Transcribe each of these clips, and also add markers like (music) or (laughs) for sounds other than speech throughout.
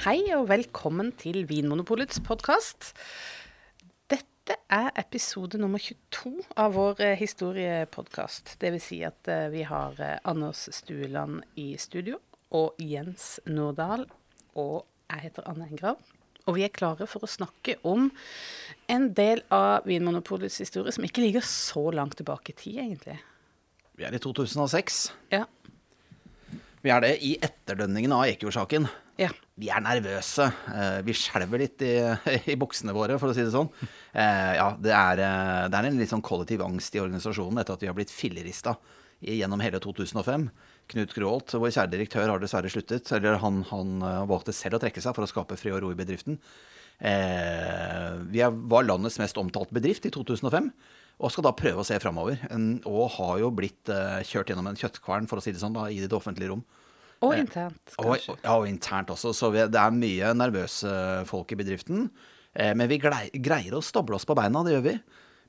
Hei og velkommen til Vinmonopolets podkast. Dette er episode nummer 22 av vår eh, historiepodkast. Dvs. Si at eh, vi har eh, Anders Stueland i studio, og Jens Nordahl. Og jeg heter Anne Engrav. Og vi er klare for å snakke om en del av Vinmonopolets historie som ikke ligger så langt tilbake i tid, egentlig. Vi er i 2006. Ja. Vi er det i etterdønningen av Eikjord-saken. Ja. Vi er nervøse. Eh, Vi skjelver litt i, (laughs) i buksene våre, for å si det sånn. Eh, Ja, det er, eh, det er en litt sånn kollektiv angst i organisasjonen etter at vi har blitt fillerista gjennom hele 2005. Knut Gråholt, vår kjære direktør, har dessverre sluttet. Eller han, han valgte selv å trekke seg for å skape fred og ro i bedriften. Vi var landets mest omtalte bedrift i 2005. Og skal da prøve å se framover. Og har jo blitt kjørt gjennom en kjøttkvern, for å si det sånn, da, i det offentlige rom. Og internt, Og, kanskje. ja, og internt også. Så vi, det er mye nervøse folk i bedriften. Eh, men vi glei, greier å stable oss på beina, det gjør vi.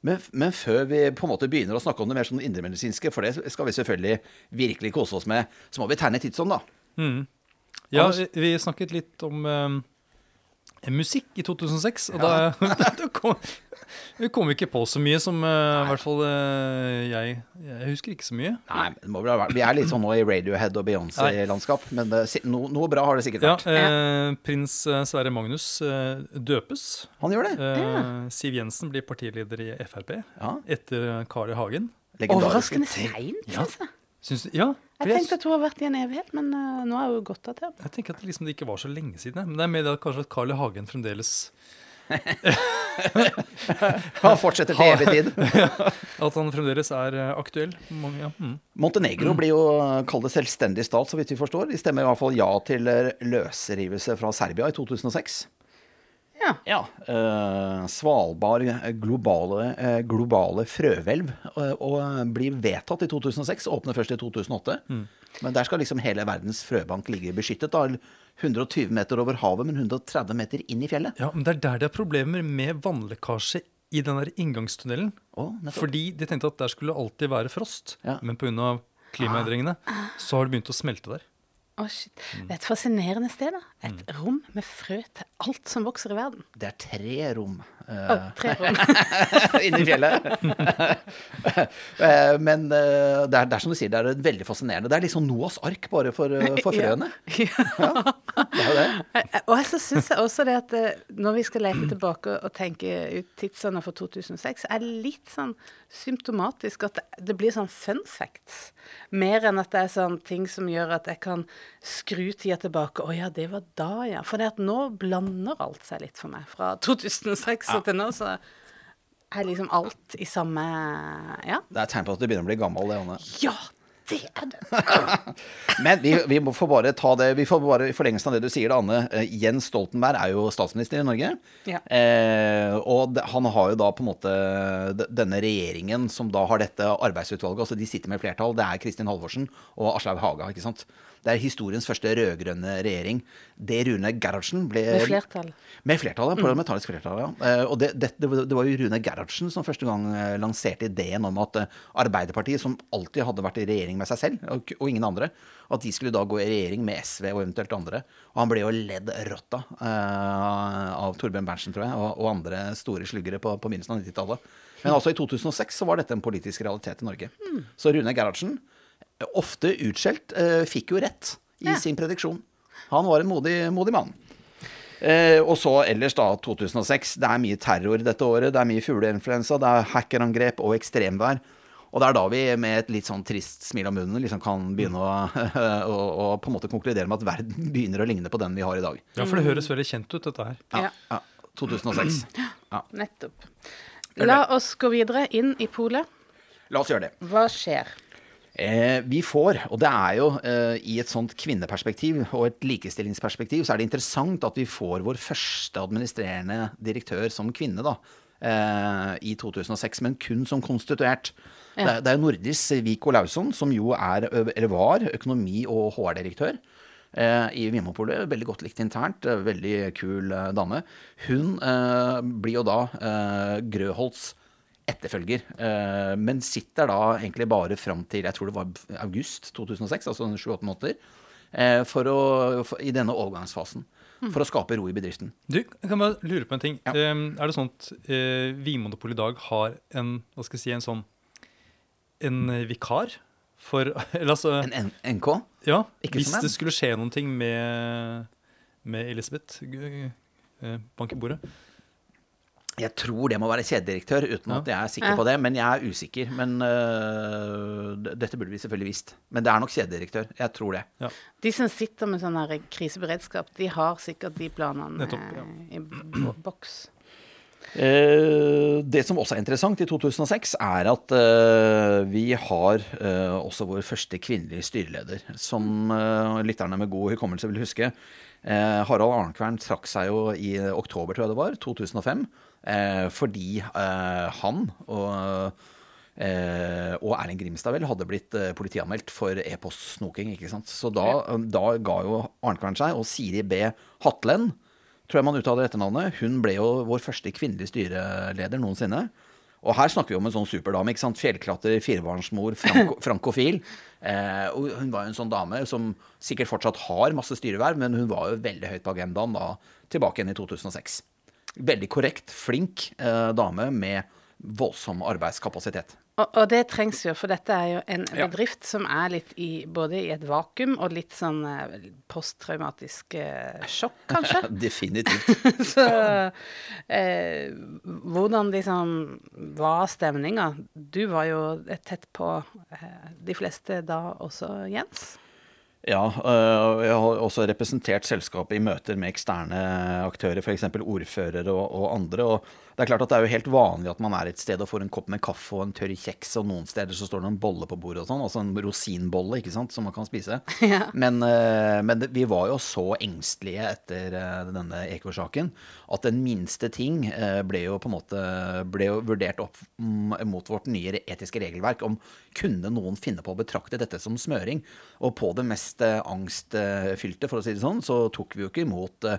Men, men før vi på en måte begynner å snakke om det mer sånn indremedisinske, for det skal vi selvfølgelig virkelig kose oss med, så må vi tegne tidsånd, da. Ja, vi- vi snakket litt om eh, musikk i 2006, og da, (laughs) da kom, vi kom ikke på så mye som uh, i hvert fall uh, jeg Jeg husker ikke så mye. Nei, men det må vel ha vært Vi er litt sånn nå i Radiohead og Beyoncé-landskap, men uh, no, noe bra har det sikkert Ja, vært. eh, Prins Sverre Magnus døpes. Han gjør det. Siv Jensen blir partileder i Frp Ja. etter Carl I. Hagen. Overraskende seint, Ja. Syns. Du, ja, Jeg tenkte at hun har vært i en evighet, men uh, nå er hun godt datert. jeg tenker at liksom det ikke var så lenge siden. Men det er mer det at kanskje at Carl I. Hagen fremdeles (laughs) Han fortsetter til evig tid. (laughs) At han fremdeles er eh, aktuell. Mange, ja. mm. Montenegro blir jo kalt det selvstendig stat, så vidt vi forstår. De stemmer i hvert fall ja til eh, løsrivelse fra Serbia i 2006. Ja. Ja. eh, Svalbard eh, globale, eh, globale frøhvelv eh, og blir vedtatt i 2006. Åpner først i 2008. Men der skal liksom hele verdens frøbank ligge beskyttet. da 120 meter over havet, men 130 meter inn i fjellet. Ja, men Det er der det er problemer med vannlekkasje i den der inngangstunnelen. Oh. Fordi de tenkte at der skulle alltid være frost, Ja. men pga. klimaendringene så har det begynt å smelte der. Å, shit. Det er et fascinerende sted, da. Et rom med frø til alt som vokser i verden. Det er tre rom Å, tre rom. (laughs) inne fjellet. Eh, Men uh, det er, det er som du sier, det er veldig fascinerende. Det er liksom Noas ark bare for, for (laughs) frøene. (laughs) Ja, det er det. Og så syns jeg også det at når vi skal leke tilbake og tenke ut tidsene for 2006, er det litt sånn symptomatisk at det, det blir sånn fun facts. Mer enn at det er sånn ting som gjør at jeg kan skru tida tilbake. Å ja, det var da, ja. For det at nå blander alt seg litt for meg. Fra 2006 og nå, så er liksom alt i samme Ja. Det er tegn på at du begynner å bli gammel, det, Anne. Ja, det er det! (laughs) Men vi, vi få bare ta det Vi får bare i forlengelsen av det du sier, da, Anne. Eh, Jens Stoltenberg er jo statsminister i Norge. Ja. Eh, og han har jo da på en måte denne regjeringen som da har dette arbeidsutvalget. Altså de sitter med flertall. Det er Kristin Halvorsen og Aslaug Haga, ikke sant. Det er historiens første rød-grønne regjering. Det Rune Gerhardsen ble Med flertall. Med flertall, ja. Parlamentarisk flertall, ja. Eh, Og det, det, det, var- jo Rune Gerhardsen som første gang eh, lanserte ideen om at eh, Arbeiderpartiet, som alltid hadde vært i regjering med seg selv, og, og ingen andre, at de skulle da gå i regjering med SV og eventuelt andre. Og han ble jo ledd rått av av Torbjørn Berntsen, tror jeg, og, og andre store sluggere på, på begynnelsen av 90-tallet. Men altså i 2006 så var dette en politisk realitet i Norge. Så Rune Gerhardsen, ofte utskjelt, eh, fikk jo rett i Ja. sin prediksjon. Han var en modig, modig mann. Eh, og så ellers, da, 2006. Det er mye terror dette året. Det er mye fugleinfluensa, det er hackerangrep og ekstremvær. Og det er da vi med et litt sånn trist smil om munnen liksom kan begynne å, (laughs) å, å på en måte konkludere med at verden begynner å ligne på den vi har i dag. Ja, For det høres veldig kjent ut, dette her. Ja. Ja, 2006. Ja. Nettopp. La oss gå videre inn i polet. La oss gjøre det. Hva skjer? Eh, vi får, og det er jo eh, i et sånt kvinneperspektiv og et likestillingsperspektiv, så er det interessant at vi får vår første administrerende direktør som kvinne, da. Eh, I 2006, men kun som konstituert. Det, er- det er Nordis Vik Olausson, som jo er, eller var, økonomi- og HR-direktør. eh, I Vinmonopolet. Veldig godt likt internt. Veldig kul eh, dame. Hun eh, blir jo da eh, Grøholts etterfølger, eh, men sitter da egentlig bare fram til jeg tror det var august 2006, altså 7-8 måneder, eh, for å, for, i denne overgangsfasen. for å skape ro i bedriften. Du, jeg kan bare lure på en ting. Ja. Eh, er det sånn at eh, Vinmonopolet i dag har en hva skal jeg si, en sånn en eh, vikar for (laughs) Eller altså En NK? Ja, ikke hvis det skulle skje noen ting med, med Elisabeth Bank i bordet. Jeg tror det må være kjededirektør, uten Ja. at jeg er sikker Ja. på det. Men jeg er usikker. Men uh, dette burde vi selvfølgelig visst. Men det er nok kjededirektør. Jeg tror det. De som sitter med sånn her kriseberedskap, de har sikkert de planene Nettopp, ja. eh, i bo- boks. Eh, det som også er interessant i 2006, er at eh, vi har eh, også vår første kvinnelige styreleder. Som eh, lytterne med god hukommelse vil huske. Eh, Harald Arnkvern trakk seg jo i oktober, tror jeg det var, 2005. eh, fordi eh, han og Eh, og Erling Grimstad vel hadde blitt eh, politianmeldt for e-postsnoking. ikke sant? Så da, da ga jo Arnkvern seg, og Siri B. Hatlen, tror jeg man uttaler etternavnet, hun ble jo vår første kvinnelige styreleder noensinne. Og her snakker vi om en sånn superdame. ikke sant? Fjellklatrer, firebarnsmor, franko, (laughs) frankofil. Eh, og hun var jo en sånn dame som sikkert fortsatt har masse styreverv, men hun var jo veldig høyt på agendaen da, tilbake igjen i 2006. Veldig korrekt, flink eh, dame med voldsom arbeidskapasitet. Og, og det trengs jo, for dette er jo en Ja. bedrift som er litt i både i et vakuum og litt sånn eh, posttraumatisk eh, sjokk, kanskje. (laughs) Definitivt. (laughs) Så eh, hvordan liksom var stemninga? Du var jo tett på eh, de fleste da også, Jens. Ja, og jeg har også representert selskapet i møter med eksterne aktører, f.eks. ordførere og, og andre. og det er klart at det er jo helt vanlig at man er et sted og får en kopp med kaffe og en tørr kjeks, og noen steder så står det en bolle på bordet og sånn, altså en rosinbolle, ikke sant, som man kan spise. (laughs) Men, øh, men vi var jo så engstelige etter øh, denne Equor-saken at den minste ting øh, ble jo på en måte ble jo vurdert opp mot vårt nye etiske regelverk om kunne noen finne på å betrakte dette som smøring. Og på det mest eh, angstfylte, for å si det sånn, så tok vi jo ikke imot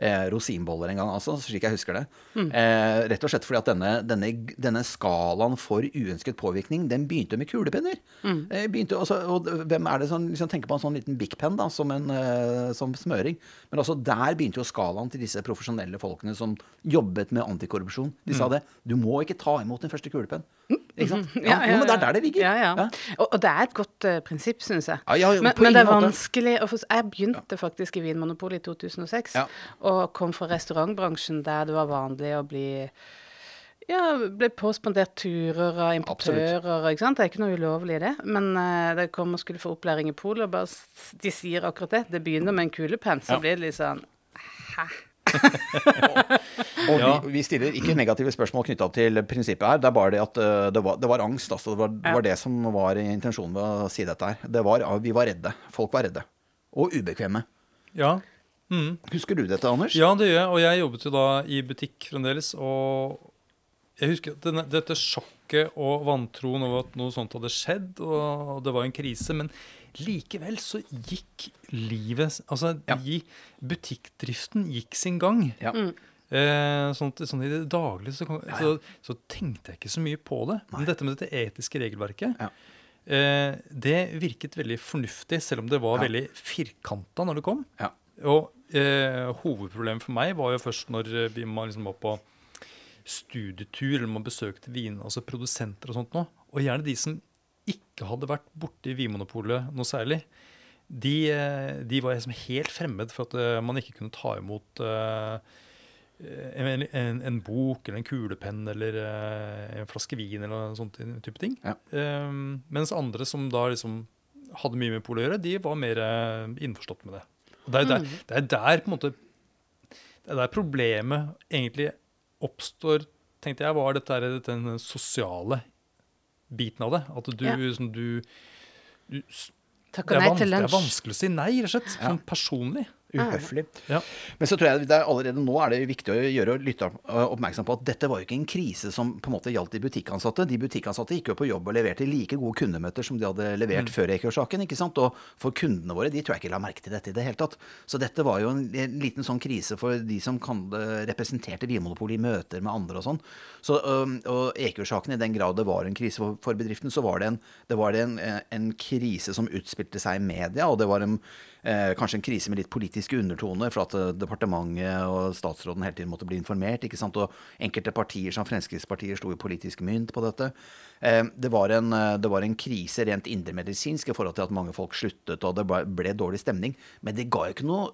eh, rosinboller rosinboller engang, altså, slik jeg husker det. Eh, rett og slett fordi at denne, denne, denne skalaen for uønsket påvirkning, den begynte med kulepenner. Eh, begynte, altså, og hvem er det som liksom, tenker på en sånn liten Big Pen da, som, en, eh, som smøring? Men altså, der begynte jo skalaen til disse profesjonelle folkene som jobbet med antikorrupsjon. De sa det. Du må ikke ta imot din første kulepenn. Ikke sant? (laughs) Ja, jo, men det er der det ligger. Ja, ja. Ja. Og, og det er et godt uh, prinsipp, syns jeg. Ja, ja, men, men det er vanskelig å få Jeg begynte faktisk i Vinmonopolet i 2006, Ja. Og kom fra restaurantbransjen der det var vanlig å bli ja, ble påspandert turer av importører. ikke sant? Det er ikke noe ulovlig i det. Men uh, da kom og skulle få opplæring i polet, og bare de sier akkurat det. Det begynner med en kulepenn, så Ja. blir det litt sånn Hæ? Og Ja. vi, vi stiller ikke negative spørsmål knytta til prinsippet her. Det er bare det at uh, det var, det var angst. Altså. Det, var, det Ja. var det som var intensjonen ved å si dette her. Det var, vi var redde. Folk var redde. Og ubekvemme. Ja. Mm. Husker du dette, Anders? Ja, det gjør jeg. Og jeg jobbet jo da i butikk fremdeles. Og jeg husker at denne, dette sjokket og vantroen over at noe sånt hadde skjedd, og det var en krise. Men likevel så gikk livet Altså, Ja. de, butikkdriften gikk sin gang. Ja. Eh, sånn, sånn I det daglige så, så, så tenkte jeg ikke så mye på det. Men dette med dette etiske regelverket, Ja. eh, det virket veldig fornuftig, selv om det var Ja. veldig firkanta når det kom. Ja. Og eh, hovedproblemet for meg var jo først når eh, vi liksom var på studietur, eller man besøkte vin, altså produsenter og sånt noe. Og gjerne de som ikke hadde vært borti Vinmonopolet noe særlig. De, eh, de var liksom helt fremmed for at eh, man ikke kunne ta imot eh, en, en, en bok eller en kulepenn eller en flaske vin eller sånt type ting. Ja. Mens andre som da liksom hadde mye med polet å gjøre, de var mer innforstått med det. Og det er, der, det er der på en måte Det er der problemet egentlig oppstår, tenkte jeg, var dette, den sosiale biten av det. At du, Ja. sånn, du, du det, er nei det er vanskelig å si nei, rett og slett. Sånn personlig. Uhøflig. Ja. Men så tror jeg det er allerede nå er det viktig å gjøre lytte oppmerksom på at dette var jo ikke en krise som på en måte gjaldt de butikkansatte. De butikkansatte gikk jo på jobb og leverte like gode kundemøter som de hadde levert før Eikør-saken. ikke sant? Og for kundene våre, de tror jeg ikke la merke til dette i det hele tatt. Så dette var jo en, en liten sånn krise for de som kan, representerte Vinmonopolet i møter med andre og sånn. Så, og Eikør-saken, i den grad det var en krise for, for bedriften, så var det, en, det var en, en krise som utspilte seg i media, og det var en, eh, kanskje en krise med litt politiske undertoner, for at eh, departementet og statsråden hele tiden måtte bli informert. ikke sant? Og enkelte partier som Fremskrittspartiet sto i politisk mynt på dette. Eh, det var, en, eh, det var en krise rent indremedisinsk i forhold til at mange folk sluttet, og det ble, dårlig stemning. Men det ga jo ikke noe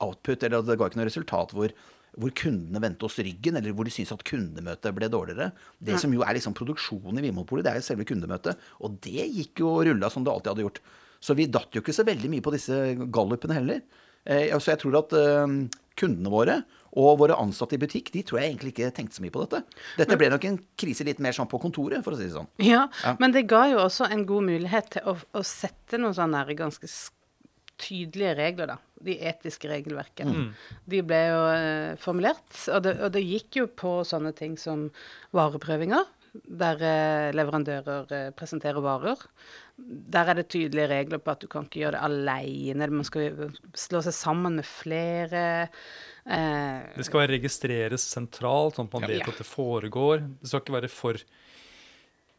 output, eller det ga ikke noe resultat hvor hvor kundene vendte oss ryggen, eller hvor de syntes at kundemøtet ble dårligere. Det som jo er liksom produksjonen i Vinmonopolet, det er jo selve kundemøtet. Og det gikk jo og rulla som det alltid hadde gjort. Så vi datt jo ikke så veldig mye på disse gallupene heller. Eh, så jeg tror at eh, kundene våre og våre ansatte i butikk, de tror jeg egentlig ikke tenkte så mye på dette. Dette ble nok en krise litt mer sånn på kontoret, for å si det sånn. Ja, ja. men det ga jo også en god mulighet til å, å sette noen sånne ganske tydelige regler, da. De etiske regelverkene. Mm. De ble jo eh, formulert, og det, og det, gikk jo på sånne ting som vareprøvinger, der eh, leverandører eh, presenterer varer. Der er det tydelige regler på at du kan ikke gjøre det alene. Man skal slå seg sammen med flere. Eh, det skal være registreres sentralt, sånn at man vet ja. at det foregår. Det skal ikke være for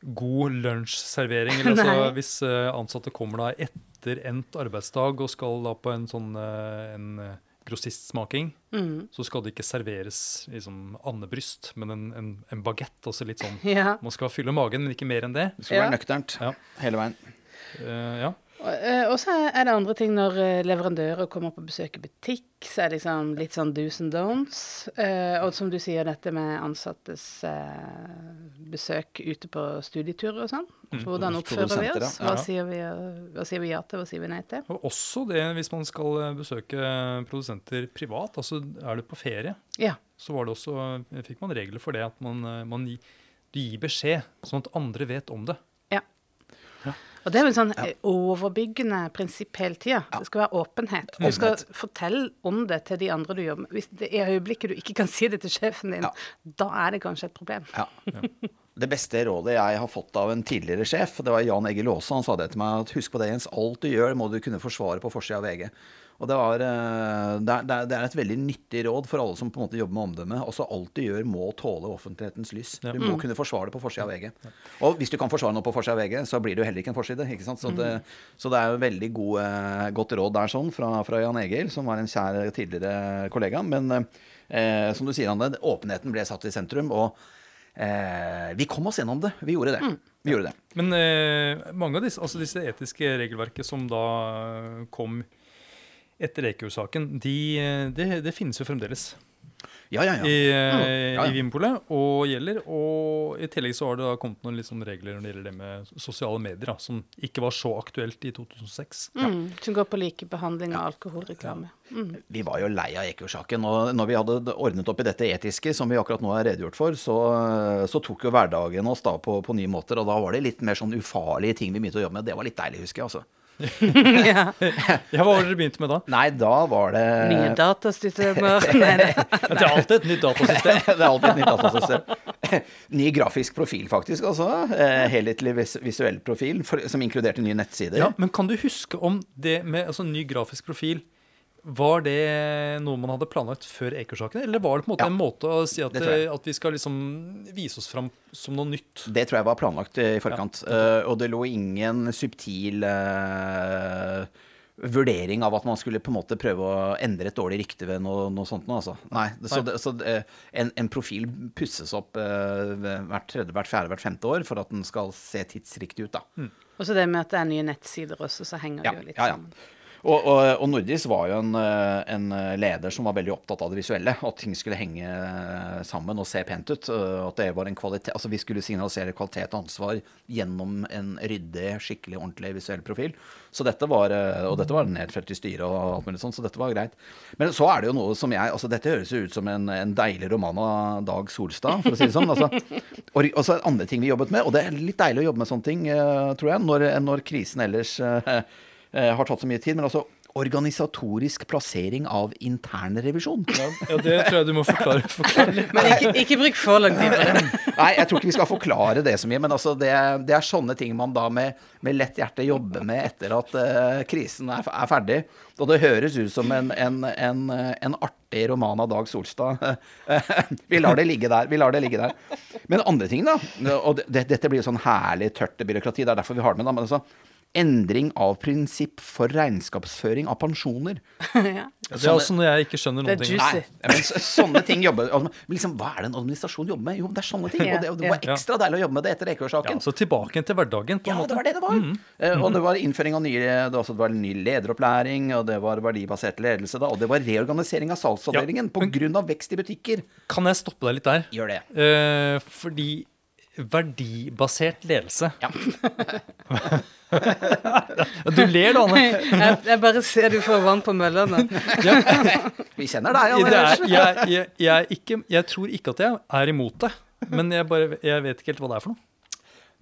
god lunsjservering. (laughs) Altså, hvis uh, ansatte kommer da etter endt arbeidsdag og skal da på en sånn uh, en uh, grossistsmaking, mm. så skal det ikke serveres liksom andebryst, men en, en, en bagett. Altså litt sånn ja. Man skal fylle magen, men ikke mer enn det. Det skal ja. være nøkternt ja. hele veien. ja. Eh, og så er det andre ting når eh, leverandører kommer på besøk i butikk. Så er det liksom litt sånn do's and don'ts. Eh, og som du sier, dette med ansattes besøk ute på studieturer og sånn. Mm. Hvordan oppfører vi oss? Hva, sier vi, hva sier vi ja til, hva sier vi nei til? Og også det hvis man skal besøke produsenter privat. Altså er du på ferie, ja. så var det også, fikk man regler for det at man, man gir beskjed, sånn at andre vet om det. Ja. Og det er jo en sånn ja. overbyggende prinsipp hele tida. Ja. Det skal være åpenhet. Du skal fortelle om det til de andre du jobber med. Hvis det er øyeblikket du ikke kan si det til sjefen din, ja. da er det kanskje et problem. Ja. (laughs) Det beste rådet jeg har fått av en tidligere sjef, det var Jan Egil Aase. Han sa det til meg at husk på det, Jens. Alt du gjør, må du kunne forsvare på forsida av VG. Og det, var, eh, det, er, det, er, et veldig nyttig råd for alle som på en måte jobber med omdømme. Også alt du gjør, må tåle offentlighetens lys. Du må mm. kunne forsvare det på forsida av VG. Og hvis du kan forsvare noe på forsida av VG, så blir det jo heller ikke en forside. ikke sant? Så det, mm. så det er jo veldig god, eh, godt råd der sånn fra, fra, Jan Egil, som var en kjær tidligere kollega. Men eh, som du sier, Anne, åpenheten ble satt i sentrum. og eh, vi kom oss gjennom det. Vi gjorde det. Mm. Vi gjorde det. Men eh, mange av disse, altså disse etiske regelverket som da kom etter Eikjord-saken, de, det, det finnes jo fremdeles. Ja, ja, ja. I, mm. ja, i Vinpolet og gjelder. Og i tillegg så har det da kommet noen liksom regler når det gjelder det med sosiale medier, da, som ikke var så aktuelt i 2006. Mm, som går på likebehandling av alkoholreklame. Mm. Vi var jo lei av Eikjord-saken. Og når vi hadde ordnet opp i dette etiske, som vi akkurat nå har redegjort for, så, så tok jo hverdagen oss da på, på, nye måter. Og da var det litt mer sånn ufarlige ting vi begynte å jobbe med. Det var litt deilig, husker jeg. altså. (laughs) ja. ja. Hva var det dere begynte med da? Nei, da var det Nye datasystemer. (laughs) det er alltid et nytt datasystem. (laughs) det er alltid et nytt datasystem. Ny grafisk profil, faktisk. altså. Eh, helhetlig visuell profil, for, som inkluderte nye nettsider. Ja, Men kan du huske om det med altså, ny grafisk profil var det noe man hadde planlagt før Eker-saken, eller var det på en måte ja, en måte å si at, at, vi skal liksom vise oss fram som noe nytt? Det tror jeg var planlagt i forkant. Ja. Uh, og det lå ingen subtil uh, vurdering av at man skulle på en måte prøve å endre et dårlig rykte ved noe, noe sånt. Noe, altså. Nei, det, så, det, så det, en, en, profil pusses opp hvert tredje, hvert fjerde, hvert femte år for at den skal se tidsriktig ut. da. Mm. Og så det med at det er nye nettsider også, så henger ja, det jo litt ja, sammen. Og, og, og Nordis var jo en, eh, en, leder som var veldig opptatt av det visuelle. At ting skulle henge eh, sammen og se pent ut. At det var en kvalitet, altså Vi skulle signalisere kvalitet og ansvar gjennom en ryddig, skikkelig, ordentlig visuell profil. Så dette var, eh, Og dette var nedfelt i styret og alt mulig sånt, så dette var greit. Men så er det jo noe som jeg altså Dette høres jo ut som en, en deilig roman av Dag Solstad, for å si det sånn. Altså, og, og så andre ting vi jobbet med. Og det er litt deilig å jobbe med sånne ting, tror jeg, når, når krisen ellers har tatt så mye tid. Men altså organisatorisk plassering av internrevisjon. Ja, ja, det tror jeg du må forklare. (laughs) forklare. Men ikke, ikke bruk for lang tid på det. Nei, jeg tror ikke vi skal forklare det så mye. Men altså, det, det, er sånne ting man da med, med lett hjerte jobber med etter at uh, krisen er, er, ferdig. Og det høres ut som en, en, en, en artig roman av Dag Solstad. (laughs) vi lar det ligge der. vi lar det ligge der. Men andre ting, da. Og det, dette blir jo sånn herlig tørt byråkrati. Det er derfor vi har det med. da, men altså Endring av prinsipp for regnskapsføring av pensjoner. (laughs) ja. sånne, det er også noe jeg ikke skjønner Det er noen ting juicy. Nei, men så, sånne ting jobber altså, liksom, Hva er det en administrasjon jobber med? Jo, det er sånne ting. Og det, og det var Ja. ekstra deilig å jobbe med det etter Ja, Ekeås-saken. så tilbake til hverdagen. på Ja, måte. det var det det var. Eh, og det var innføring av nye, det var også, det var ny lederopplæring, og det var verdibasert ledelse, da, og det var reorganisering av salgsavdelingen Ja, av vekst i butikker. Kan jeg stoppe deg litt der? Gjør det. Eh, fordi verdibasert ledelse Ja. (laughs) Du ler, Anne. Jeg, jeg bare ser du får vann på mølla nå. Vi kjenner deg, Det Anders. er, jeg, jeg, jeg, er ikke, jeg tror ikke at jeg er imot det, men jeg, bare, jeg vet ikke helt hva det er for noe.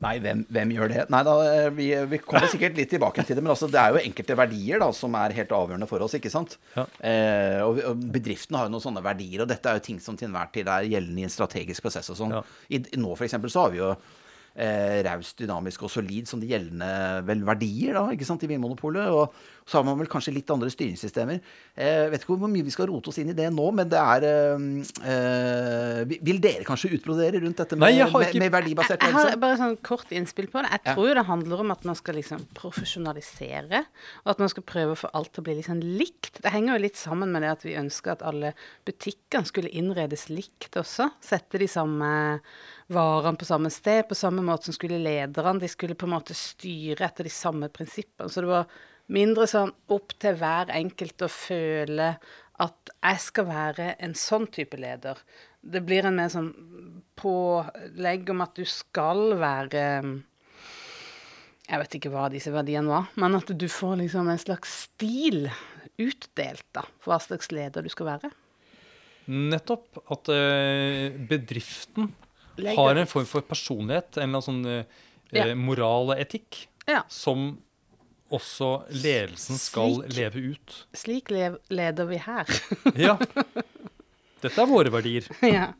Nei, hvem, hvem gjør det? Nei da, eh, vi, vi kommer (laughs) sikkert litt tilbake til det, men altså, det er jo enkelte verdier da, som er helt avgjørende for oss, ikke sant? Ja. Eh, og, og bedriftene har jo noen sånne verdier, og dette er jo ting som til enhver tid er gjeldende i en strategisk prosess og sånn. Ja. I, nå eksempel så har vi jo eh, raust, dynamisk og solid som de gjeldende vel verdier da, ikke sant, i Vinmonopolet. Og så har man vel kanskje litt andre styringssystemer. Jeg vet ikke hvor mye vi skal rote oss inn i det nå, men det er eh, eh, Vil dere kanskje utbrodere rundt dette med, Nei, jeg har ikke- med, med verdibasert Jeg har bare sånn kort innspill på det. Jeg tror jo det handler om at man skal liksom profesjonalisere, og at man skal prøve å få alt til å bli liksom likt. Det henger jo litt sammen med det at vi ønsker at alle butikkene skulle innredes likt også. Sette de samme varene på samme sted, på samme måte som skulle lederne. De skulle på en måte styre etter de samme prinsippene. Så det var mindre sånn opp til hver enkelt å føle at jeg skal være en sånn type leder. Det blir en mer sånn pålegg om at du skal være Jeg vet ikke hva disse verdiene var, men at du får liksom en slags stil utdelt da, for hva slags leder du skal være. Nettopp. At eh, bedriften Legger- har en form for personlighet, en eller annen sånn eh, Ja. moral og etikk, Ja. som også ledelsen skal Slik. leve ut. Slik lev leder vi her. (laughs) Ja. Dette er våre verdier. (laughs) ja.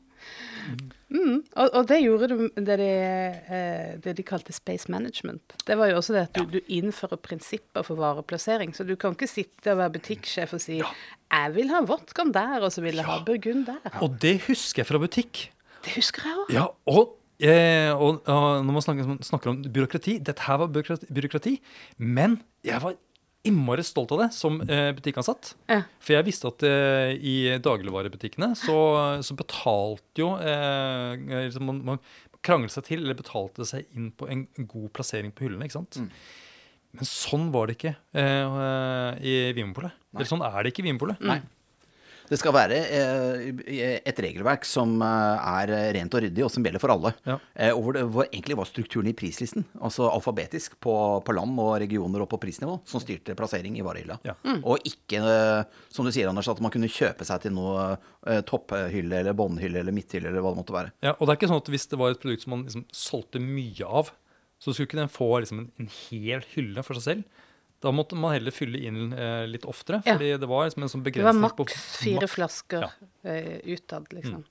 Mm, og, og det gjorde du det de, eh, det de kalte space management. Det var jo også det at du, du innfører prinsipper for vareplassering. Så du kan ikke sitte og være butikksjef og si 'jeg vil ha vodkaen der', og så vil jeg ha burgund der. Og det husker jeg fra butikk. Det husker jeg òg. Ja, og, eh, og, og når man snakker, snakker om byråkrati Dette her var byråkrati, byråkrati men jeg var innmari stolt av det som eh, butikkansatt. Ja. For jeg visste at eh, i dagligvarebutikkene så, så betalte jo eh, liksom man, man kranglet seg til, eller betalte seg inn på en god plassering på hyllene. ikke sant? Men sånn var det ikke eh, i Vinmonopolet. Eller sånn er det ikke i Vinmonopolet. Det skal være eh, et regelverk som eh, er rent og ryddig, og som gjelder for alle. Ja. Eh, og hvor det hvor egentlig var strukturen i prislisten, altså alfabetisk på, på land og regioner og på prisnivå, som styrte plassering i varehylla. Ja. Og ikke, som du sier, Anders, at man kunne kjøpe seg til noe topphylle eller båndhylle eller midthylle eller hva det måtte være. Ja, og det er ikke sånn at hvis det var et produkt som man liksom solgte mye av, så skulle ikke den få liksom en, en hel hylle for seg selv. Da måtte man heller fylle inn eh, litt oftere, Ja. det var liksom en sånn begrensning. Det var maks fire flasker Ja. eh, utad, liksom.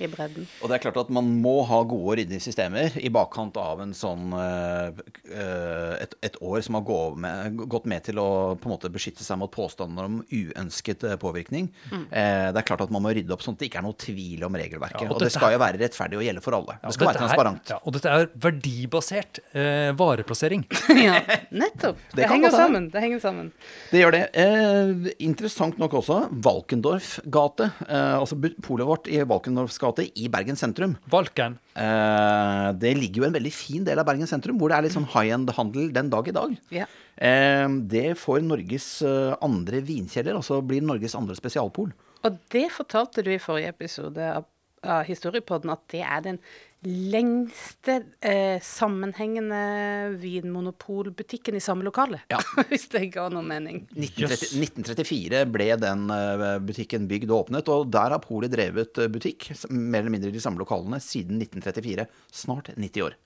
I bredden. Og det er klart at man må ha gode og ryddige systemer i bakkant av en sånn eh, eh, et, et år som har gått med, gått med til å på en måte beskytte seg mot påstander om uønsket eh, påvirkning. Mm. det er klart at man må rydde opp sånn at det ikke er noe tvil om regelverket. Ja, og og, det skal jo være rettferdig og gjelde for alle. Ja, det skal være transparent. Ja, og dette er verdibasert eh, vareplassering. (laughs) ja, nettopp. Det Det, henger sammen. Det henger sammen. Det gjør det. Eh, interessant nok også, Valkendorf gate, eh, altså polet vårt i Valkendorfs gate i Bergen sentrum. Valken. Eh, det ligger jo en veldig fin del av Bergen sentrum, hvor det er litt sånn high end-handel den dag i dag. Ja. Eh, det får Norges eh, andre vinkjeller, altså blir Norges andre spesialpol. Og det fortalte du i forrige episode av, av Historiepodden, at det er den lengste eh, sammenhengende vinmonopolbutikken i samme lokale. Ja. (laughs) Hvis det ga noen mening. 1930, 1934 ble den eh, butikken bygd og åpnet, og der har polet drevet eh, butikk, mer eller mindre i de samme lokalene, siden 1934. Snart 90 år.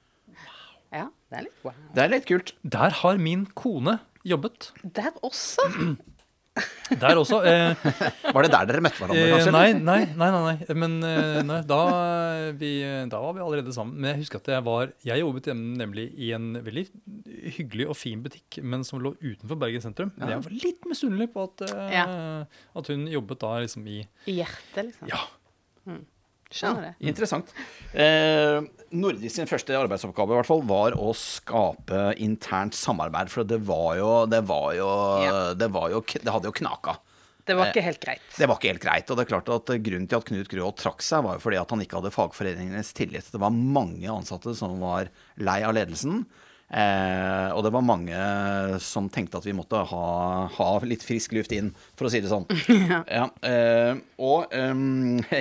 Ja, det er litt wow. Det er litt kult. Der har min kone jobbet. Der også. (clears throat) Der også. Eh, Var det der dere møtte hverandre, eh, kanskje? nei, nei, nei, nei, nei. Men eh, nei, da, vi, da var vi allerede sammen. Men jeg husker at jeg var Jeg jobbet nemlig i en veldig hyggelig og fin butikk, men som lå utenfor Bergen sentrum. Men jeg var litt misunnelig på at, eh, Ja. at hun jobbet da liksom i I hjertet, liksom. Ja. Skjønner det. Interessant. Eh, Nordisk sin første arbeidsoppgave i hvert fall var å skape internt samarbeid. For det var jo Det, var jo, Ja. det, var jo, det hadde jo knaka. Det var ikke helt greit. Det var ikke helt greit. Og det er klart at grunnen til at Knut Grøholt trakk seg, var jo fordi at han ikke hadde fagforeningenes tillit. Det var mange ansatte som var lei av ledelsen. Eh, og det var mange som tenkte at vi måtte ha, ha litt frisk luft inn, for å si det sånn. (laughs) ja. eh, og eh,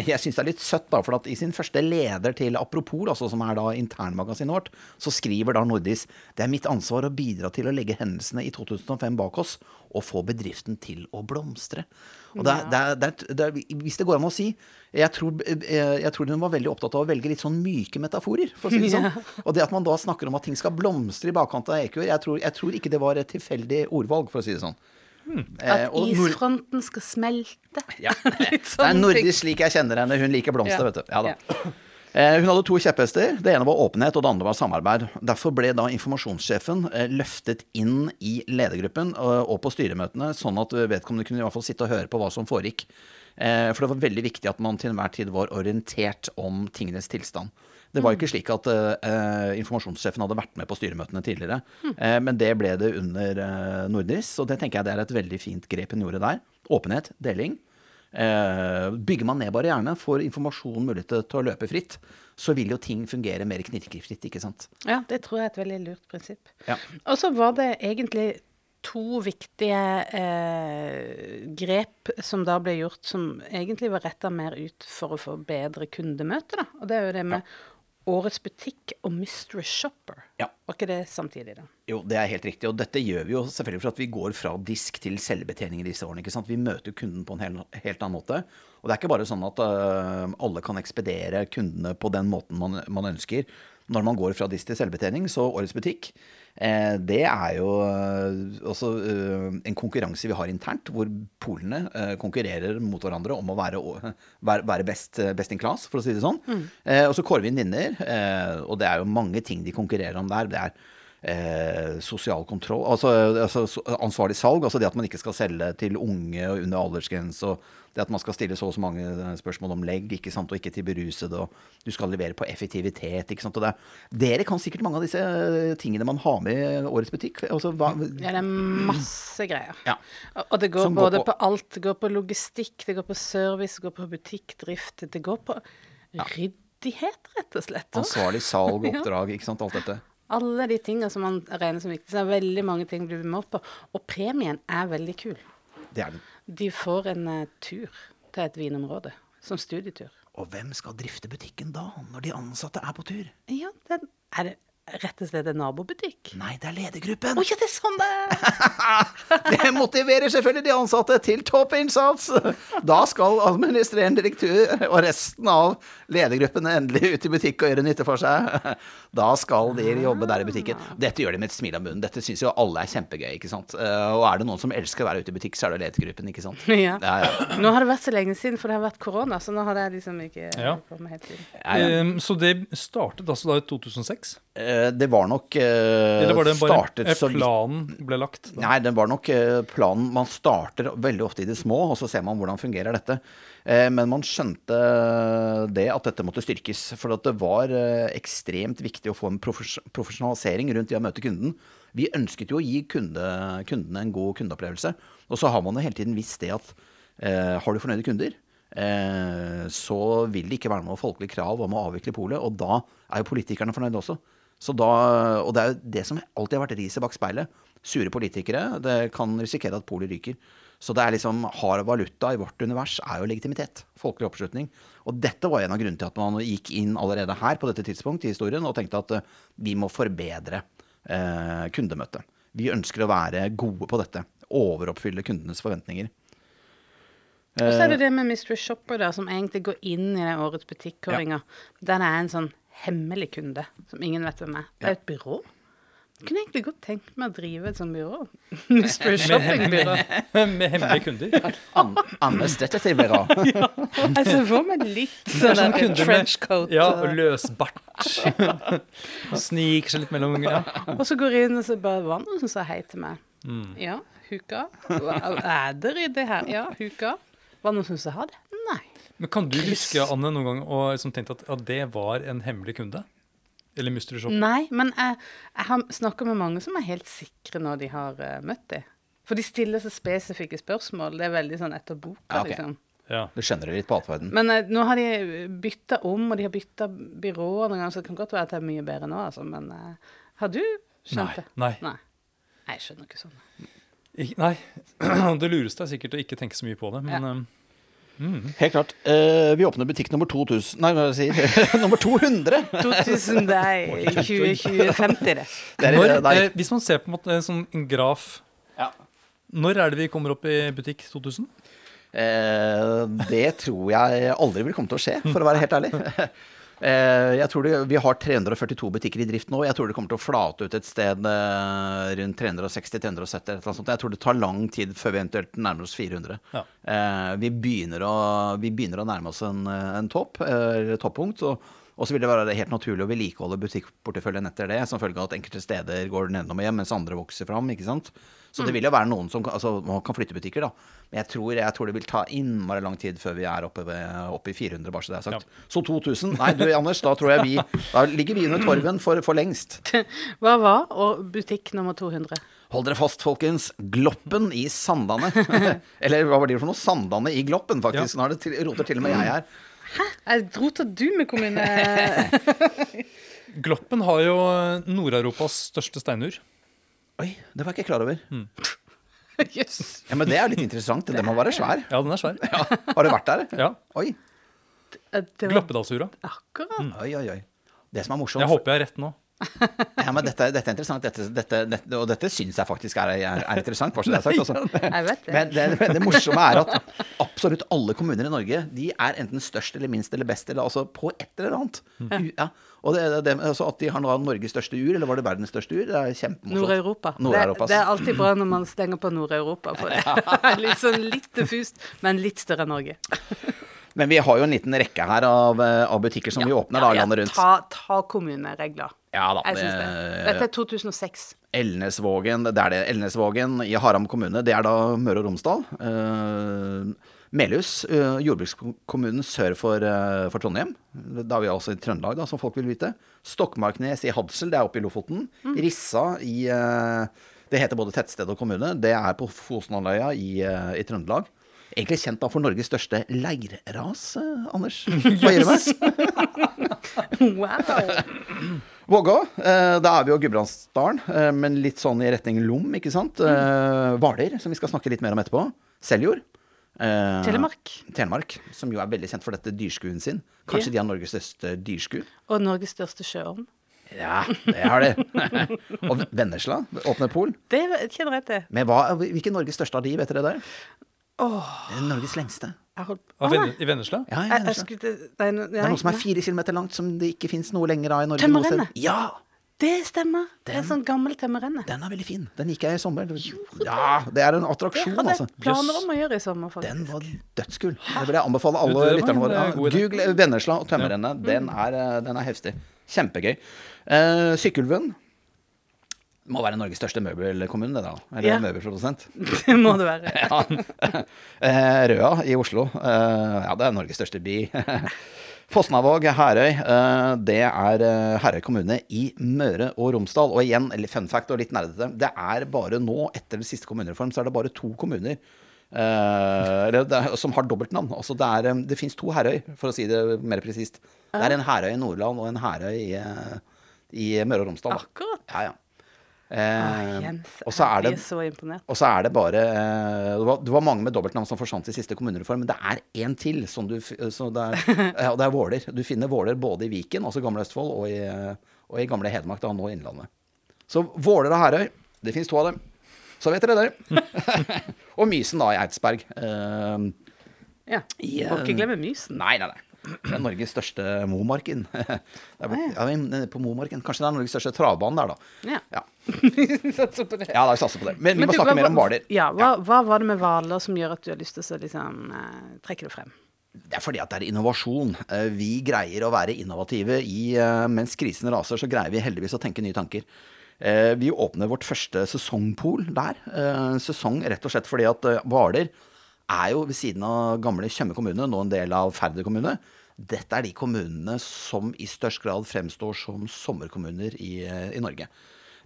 (laughs) jeg syns det er litt søtt, da, for at i sin første leder til Apropos, altså, som er da internmagasinet vårt, så skriver da Nordis det er mitt ansvar å bidra til å legge hendelsene i 2005 bak oss og få bedriften til å blomstre. Og det, er- det, er- det, er- det, hvis det går an å si jeg tror, eh, jeg tror hun var veldig opptatt av å velge litt sånn myke metaforer. for å si det (laughs) sånn. Og det at man da snakker om at ting skal blomstre i bakkant av Ekur, jeg tror, jeg tror ikke det var et tilfeldig ordvalg, for å si det sånn. Hmm. At isfronten skal smelte. ja. (laughs) Litt Det er nordisk slik jeg kjenner henne. Hun liker blomster, Ja. vet du. Ja, da. Ja. Eh, Hun hadde to kjepphester. Det ene var åpenhet, og det andre var samarbeid. Derfor ble da informasjonssjefen eh, løftet inn i ledergruppen eh, og på styremøtene, sånn at vedkommende kunne i hvert fall sitte og høre på hva som foregikk. For det var veldig viktig at man til enhver tid var orientert om tingenes tilstand. Det var jo ikke slik at uh, informasjonssjefen hadde vært med på styremøtene tidligere, eh, men det ble det under uh, Nordris, og det tenker jeg det er et veldig fint grep hun gjorde der. Åpenhet, deling. Eh, bygger man ned barrierene, får informasjon mulighet til- å løpe fritt, så vil jo ting fungere mer knirkefritt, ikke sant. Ja, det tror jeg er et veldig lurt prinsipp. Ja. Og så var det egentlig to viktige eh, grep som da ble gjort, som egentlig var retta mer ut for å få bedre kundemøte. Da. Og det er jo det med Årets butikk og Mystery Shopper. Ja. Var ikke det samtidig, da? Jo, det er helt riktig. Og dette gjør vi jo selvfølgelig for at vi går fra disk til selvbetjening i disse årene. ikke sant? Vi møter jo kunden på en hel, helt annen måte. Og det er ikke bare sånn at uh, alle kan ekspedere kundene på den måten man, man ønsker. Når man går fra disk til selvbetjening, så Årets butikk, eh, det er jo øh, også eh, en konkurranse vi har internt, hvor polene eh, konkurrerer mot hverandre om å være, være, være best, best in class, for å si det sånn. Eh, og så kårer vi en vinner, eh, og det er jo mange ting de konkurrerer om der. Det er eh, sosial kontroll, altså, altså ansvarlig salg, altså det at man ikke skal selge til unge og under aldersgrense, og det at man skal stille så og så mange eh, spørsmål om legg, ikke sant, og ikke til berusede, og du skal levere på effektivitet, ikke sant, og det er, dere kan sikkert mange av disse eh, tingene man har med i årets butikk, altså hva, Ja, det er masse greier. Ja. Og- det går Som går både på- på, alt. Det går på logistikk, det går på service, det går på butikkdrift. Det går på ryddighet, rett og slett. ansvarlig salg, (laughs) og oppdrag, ikke sant, alt dette. Alle de tingene som man regner som viktig. Så det er veldig mange ting du blir målt på. Og premien er veldig kul. Det er den. De får en uh, tur til et vinområde. Som studietur. Og hvem skal drifte butikken da, når de ansatte er på tur? Ja, den, er det rett og slett en nabobutikk? Nei, det er ledergruppen. Å ja, det er sånn det! (laughs) Det motiverer selvfølgelig de ansatte til toppinnsats! Da skal administrerende direktør og resten av ledergruppen endelig ut i butikk og gjøre nytte for seg. Da skal de jobbe der i butikken. Dette gjør de med et smil om munnen. Dette syns jo alle er kjempegøy, ikke sant. Eh, Og er det noen som elsker å være ute i butikk, så er det ledergruppen, ikke sant. (laughs) Ja. Ja, ja. Nå har det vært så lenge siden, for det har vært korona, så nå har det liksom ikke Ja. kommet helt inn. Ja, ja. Ehm, så det startet altså da i 2006? Eh, Det var nok eh, Eller var det bare eh, så planen ble lagt? Da? Nei, det var nok eh, planen. Man starter veldig ofte i det små, og så ser man hvordan fungerer dette. Eh, Men man skjønte det at dette måtte styrkes. For det var eh, ekstremt viktig å få en profes profesjonalisering rundt det å møte kunden. Vi ønsket jo å gi kunde, kundene en god kundeopplevelse. Og så har man jo hele tiden visst det at eh, har du fornøyde kunder, eh, så vil det ikke være noe folkelig krav om å avvikle polet. Og da er jo politikerne fornøyde også. Så da, og det er jo det som alltid har vært riset bak speilet. Sure politikere det kan risikere at polet ryker. Så det er liksom hard valuta i vårt univers er jo legitimitet. Folkelig oppslutning. Og dette var en av grunnene til at man gikk inn allerede her på dette tidspunkt i historien og tenkte at eh, vi må forbedre eh, kundemøtet. Vi ønsker å være gode på dette. Overoppfylle kundenes forventninger. Og så er det det med Mystery Shopper, da, som egentlig går inn i det årets Ja. Den er en sånn hemmelig kunde som ingen vet hvem er. Det er et byrå. Jeg kunne egentlig godt tenkt meg å drive et sånt byrå. (laughs) Mystery Shopping-byrå. Med hemmelige kunder? An Anders detektivbyrå. Jeg ser for meg litt sånn sånn med- trenchcoat. Ja, og- og løs. Sniker seg litt mellom ja. (laughs) Og så går jeg inn og så bare var det noen som sa hei til meg. Mm. Ja, huka. Er det ryddig her? Ja, huka. Var det noen som sa det? Nei. Men kan du huske, Anne, noen gang og liksom tenkt at, at det var en hemmelig kunde? Eller mystery shop? Nei, men jeg, jeg har snakka med mange som er helt sikre når de har uh, møtt dem. For de stiller så spesifikke spørsmål. Det er veldig sånn etter boka, Ja, okay. liksom. Ja. Du skjønner det litt på atferden. Men uh, nå har de bytta om, og de har bytta byråer noen ganger, så det kan godt være at det er mye bedre nå, altså. Men uh, har du skjønt Nei. det? Nei. Nei. Nei, jeg skjønner ikke sånn. Nei. (clears throat) Det lureste er sikkert å ikke tenke så mye på det, men Ja. Um, Helt klart. Uh, vi åpner butikk nummer 2000 Nei, hva er sier? (laughs) nummer 200! 2000, det er 2050, det. Er, når, eh, Hvis man ser på en måte en sånn en graf Ja. Når er det vi kommer opp i butikk 2000? Eh, det tror jeg aldri vil komme til å skje, for å være helt ærlig. (laughs) Eh, jeg tror det, Vi har 342 butikker i drift nå. Jeg tror det kommer til å flate ut et sted eh, rundt 360-370. eller noe sånt. Jeg tror det tar lang tid før vi eventuelt nærmer oss 400. Ja. Eh, vi, begynner å, vi begynner å nærme oss en, en topp, eller toppunkt. Og, og så vil det være helt naturlig å vedlikeholde butikkporteføljen etter det, som følge av at enkelte steder går nedom og hjem, mens andre vokser fram. ikke sant? Så det vil jo være noen som altså, man kan flytte butikker, da. Men jeg tror, jeg tror det vil ta innmari lang tid før vi er oppe, ved, oppe i 400, bare så det er sagt. Så 2000 Nei, du Anders, da tror jeg vi Da ligger vi under torven for, for lengst. (laughs) Hva var og butikk nummer 200? Hold dere fast, folkens. Gloppen i Sandane. (laughs) Eller hva var det for noe? Sandane i Gloppen, faktisk. Nå er det til, roter til og med jeg her. Jeg roter du med kommune... (laughs) Gloppen har jo eh, Nord-Europas største steinur. Oi, det var jeg ikke klar over. (laughs) Jøss. Ja, Men det er litt interessant. Den må være svær. Ja, den er svær. Ja. Har du vært der? Ja. Oi. Det var Gloppedalsura. akkurat. Oi, oi, oi. Det som er morsomt Jeg håper jeg er rett nå. Ja, men dette, dette er interessant, dette, dette, og dette syns jeg faktisk er, er, er interessant. Bare så det er sagt, (laughs) Også. Det. Men det, det, det morsomme er at absolutt alle kommuner i Norge De er enten størst eller minst eller best, eller altså på et eller annet. Ja. Og det, det, altså At de har nå Norges største ur, eller var det verdens største ur, det er kjempemorsomt. Nord-Europa. Nord-Europas. det er alltid bra når man stenger på Nord-Europa. For (laughs) (laughs) det er litt sånn litt diffust, men litt større enn Norge. Men vi har jo en liten rekke her av, eh, av butikker som vi åpner da, landet rundt. Ta, ta kommuneregler. Ja da. Jeg syns det. det- Dette er 2006. Elnesvågen, det er det. Elnesvågen i Haram kommune, det er da Møre og Romsdal. Uh, Melhus, uh, jordbrukskommunen sør for, uh, for Trondheim. Da er vi altså i Trøndelag, da, som folk vil vite. Stokmarknes i Hadsel, det er oppe i Lofoten. Rissa i uh, Det heter både tettsted og kommune. Det er på Fosenhalvøya i, i Trøndelag. Egentlig kjent da for Norges største leirras, Anders. (laughs) Hva gjør det meg? (laughs) Wow. Vågå, eh, da er vi jo Gudbrandsdalen, eh, men litt sånn i retning Lom, ikke sant? Eh, Hvaler, som vi skal snakke litt mer om etterpå. Seljord. Eh, Telemark. Telemark, som jo er veldig kjent for dette dyrskuen sin. Kanskje Ja. de har Norges største dyrsku? Og Norges største sjøorm. Ja, det har de. (laughs) og Vennesla, åpne pol. Det kjenner jeg til. Men hva, hvilken Norges største av de, vet dere det? Oh. Norges lengste. Jeg holdt Ah, Venn- I Vennesla? Ja, i Vennesla. skulle Det, er no... Det er noe som er fire kilometer langt, som det ikke fins noe lenger av i Norge. Tømmerrennet. Ja! Det stemmer. Det er en sånn gammel tømmerrenne. Den er veldig fin. Den gikk jeg i sommer. Ja, det er en attraksjon Det attraksjon, hadde altså. jeg planer om å gjøre i sommer, faktisk. Den var dødskul. Det vil jeg anbefale alle Du, lytterne våre. eh, Ja. Google Vennesla og Tømmerrennet. Den, er, eh, den er heftig. Kjempegøy. Uh, Sykkylven må være Norges største møbelkommune, det da. Eller Ja. møbelprodusent. (laughs) Det må det være. (laughs) Ja. Eh, Røa i Oslo. Eh, ja, det er Norges største by. (laughs) Fosnavåg, Herøy. eh, det er Herøy kommune i Møre og Romsdal. Og igjen, fun fact og litt nerdete, det er bare nå, etter den siste kommunereform, så er det bare to kommuner som har dobbeltnavn. Altså det er, det fins to Herøy, for å si det mer presist. Det er en Herøy i Nordland og en Herøy i, i Møre og Romsdal. Akkurat. Ja, ja. Ah, Eh, Jens, og så er det så imponert. og så er det bare eh, det var, det var mange med dobbeltnavn som forsvant i siste kommunereform, men det er én til. Som du, f- det er, (laughs) og det er Våler. Du finner Våler både i Viken, altså gamle Østfold, og i, og i gamle Hedmark, da, nå Innlandet. Så Våler og Herøy, det fins to av dem. Så vet dere det. (laughs) og Mysen, da, i Eidsberg. Eh, Ja. Må eh, ikke glemme Mysen. Nei, nei, nei. Det er Norges største Momarken. (laughs) Er, ja, på Momarken. Kanskje det er Norges største travbane der, da. Ja. Ja, (laughs) Satser på det. ja da, vi satser på det. Men vi må du, snakke hva- mer om Hvaler. Ja, hva, hva var det med Hvaler som gjør at du har lyst til å liksom, eh, trekke det frem? Det er fordi at det er innovasjon. Eh, Vi greier å være innovative i eh, Mens krisen raser, så greier vi heldigvis å tenke nye tanker. Eh, Vi åpner vårt første sesongpol der. Eh, Sesong rett og slett fordi at eh, Hvaler er jo ved siden av gamle Tjøme kommune, nå en del av Færder kommune. Dette er de kommunene som i størst grad fremstår som sommerkommuner i, i Norge.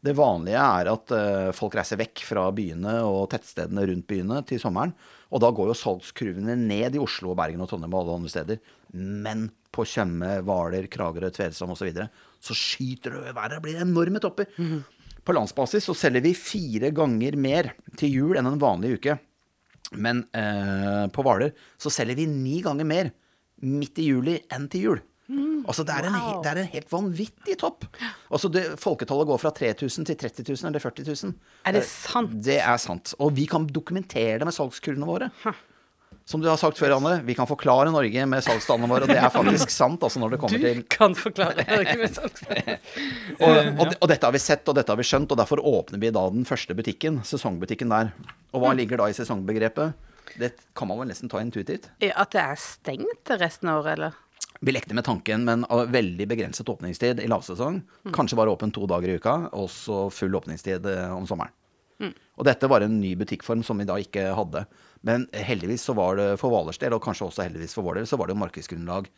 Det vanlige er at uh, folk reiser vekk fra byene og tettstedene rundt byene til sommeren. Og da går jo salgskurvene ned i Oslo, Bergen og Trondheim og alle andre steder. Men på Tjøme, Hvaler, Kragerø, Tvedestrand osv. Så, videre, så skyter det været. Det blir enorme topper. Mm. På landsbasis så selger vi fire ganger mer til jul enn en vanlig uke. Men eh, på Hvaler så selger vi ni ganger mer midt i juli enn til jul. Mm. Altså det er, en, det er, en, helt vanvittig topp. Altså det, folketallet går fra 3000 til 30 000 eller 40 000. Er det sant? Det er sant. Og vi kan dokumentere det med salgskurvene våre. Huh. Som du har sagt før, Anne, vi kan forklare Norge med salgsstandene våre, og det er faktisk sant. altså når det kommer til... Du kan forklare Norge med salgsstandene. (laughs) og, og, og, dette har vi sett, og dette har vi skjønt, og derfor åpner vi da den første butikken, sesongbutikken der. Og hva mm. ligger da i sesongbegrepet? Det kan man vel nesten ta intuitivt. At det er stengt resten av året, eller? Vi lekte med tanken, men veldig begrenset åpningstid i lavsesong. Mm. Kanskje bare åpen to dager i uka, og så full åpningstid eh, om sommeren. Mm. Og dette var en ny butikkform som vi da ikke hadde. Men heldigvis så var det for Hvalers del, og kanskje også heldigvis for vår del, så var det jo markedsgrunnlag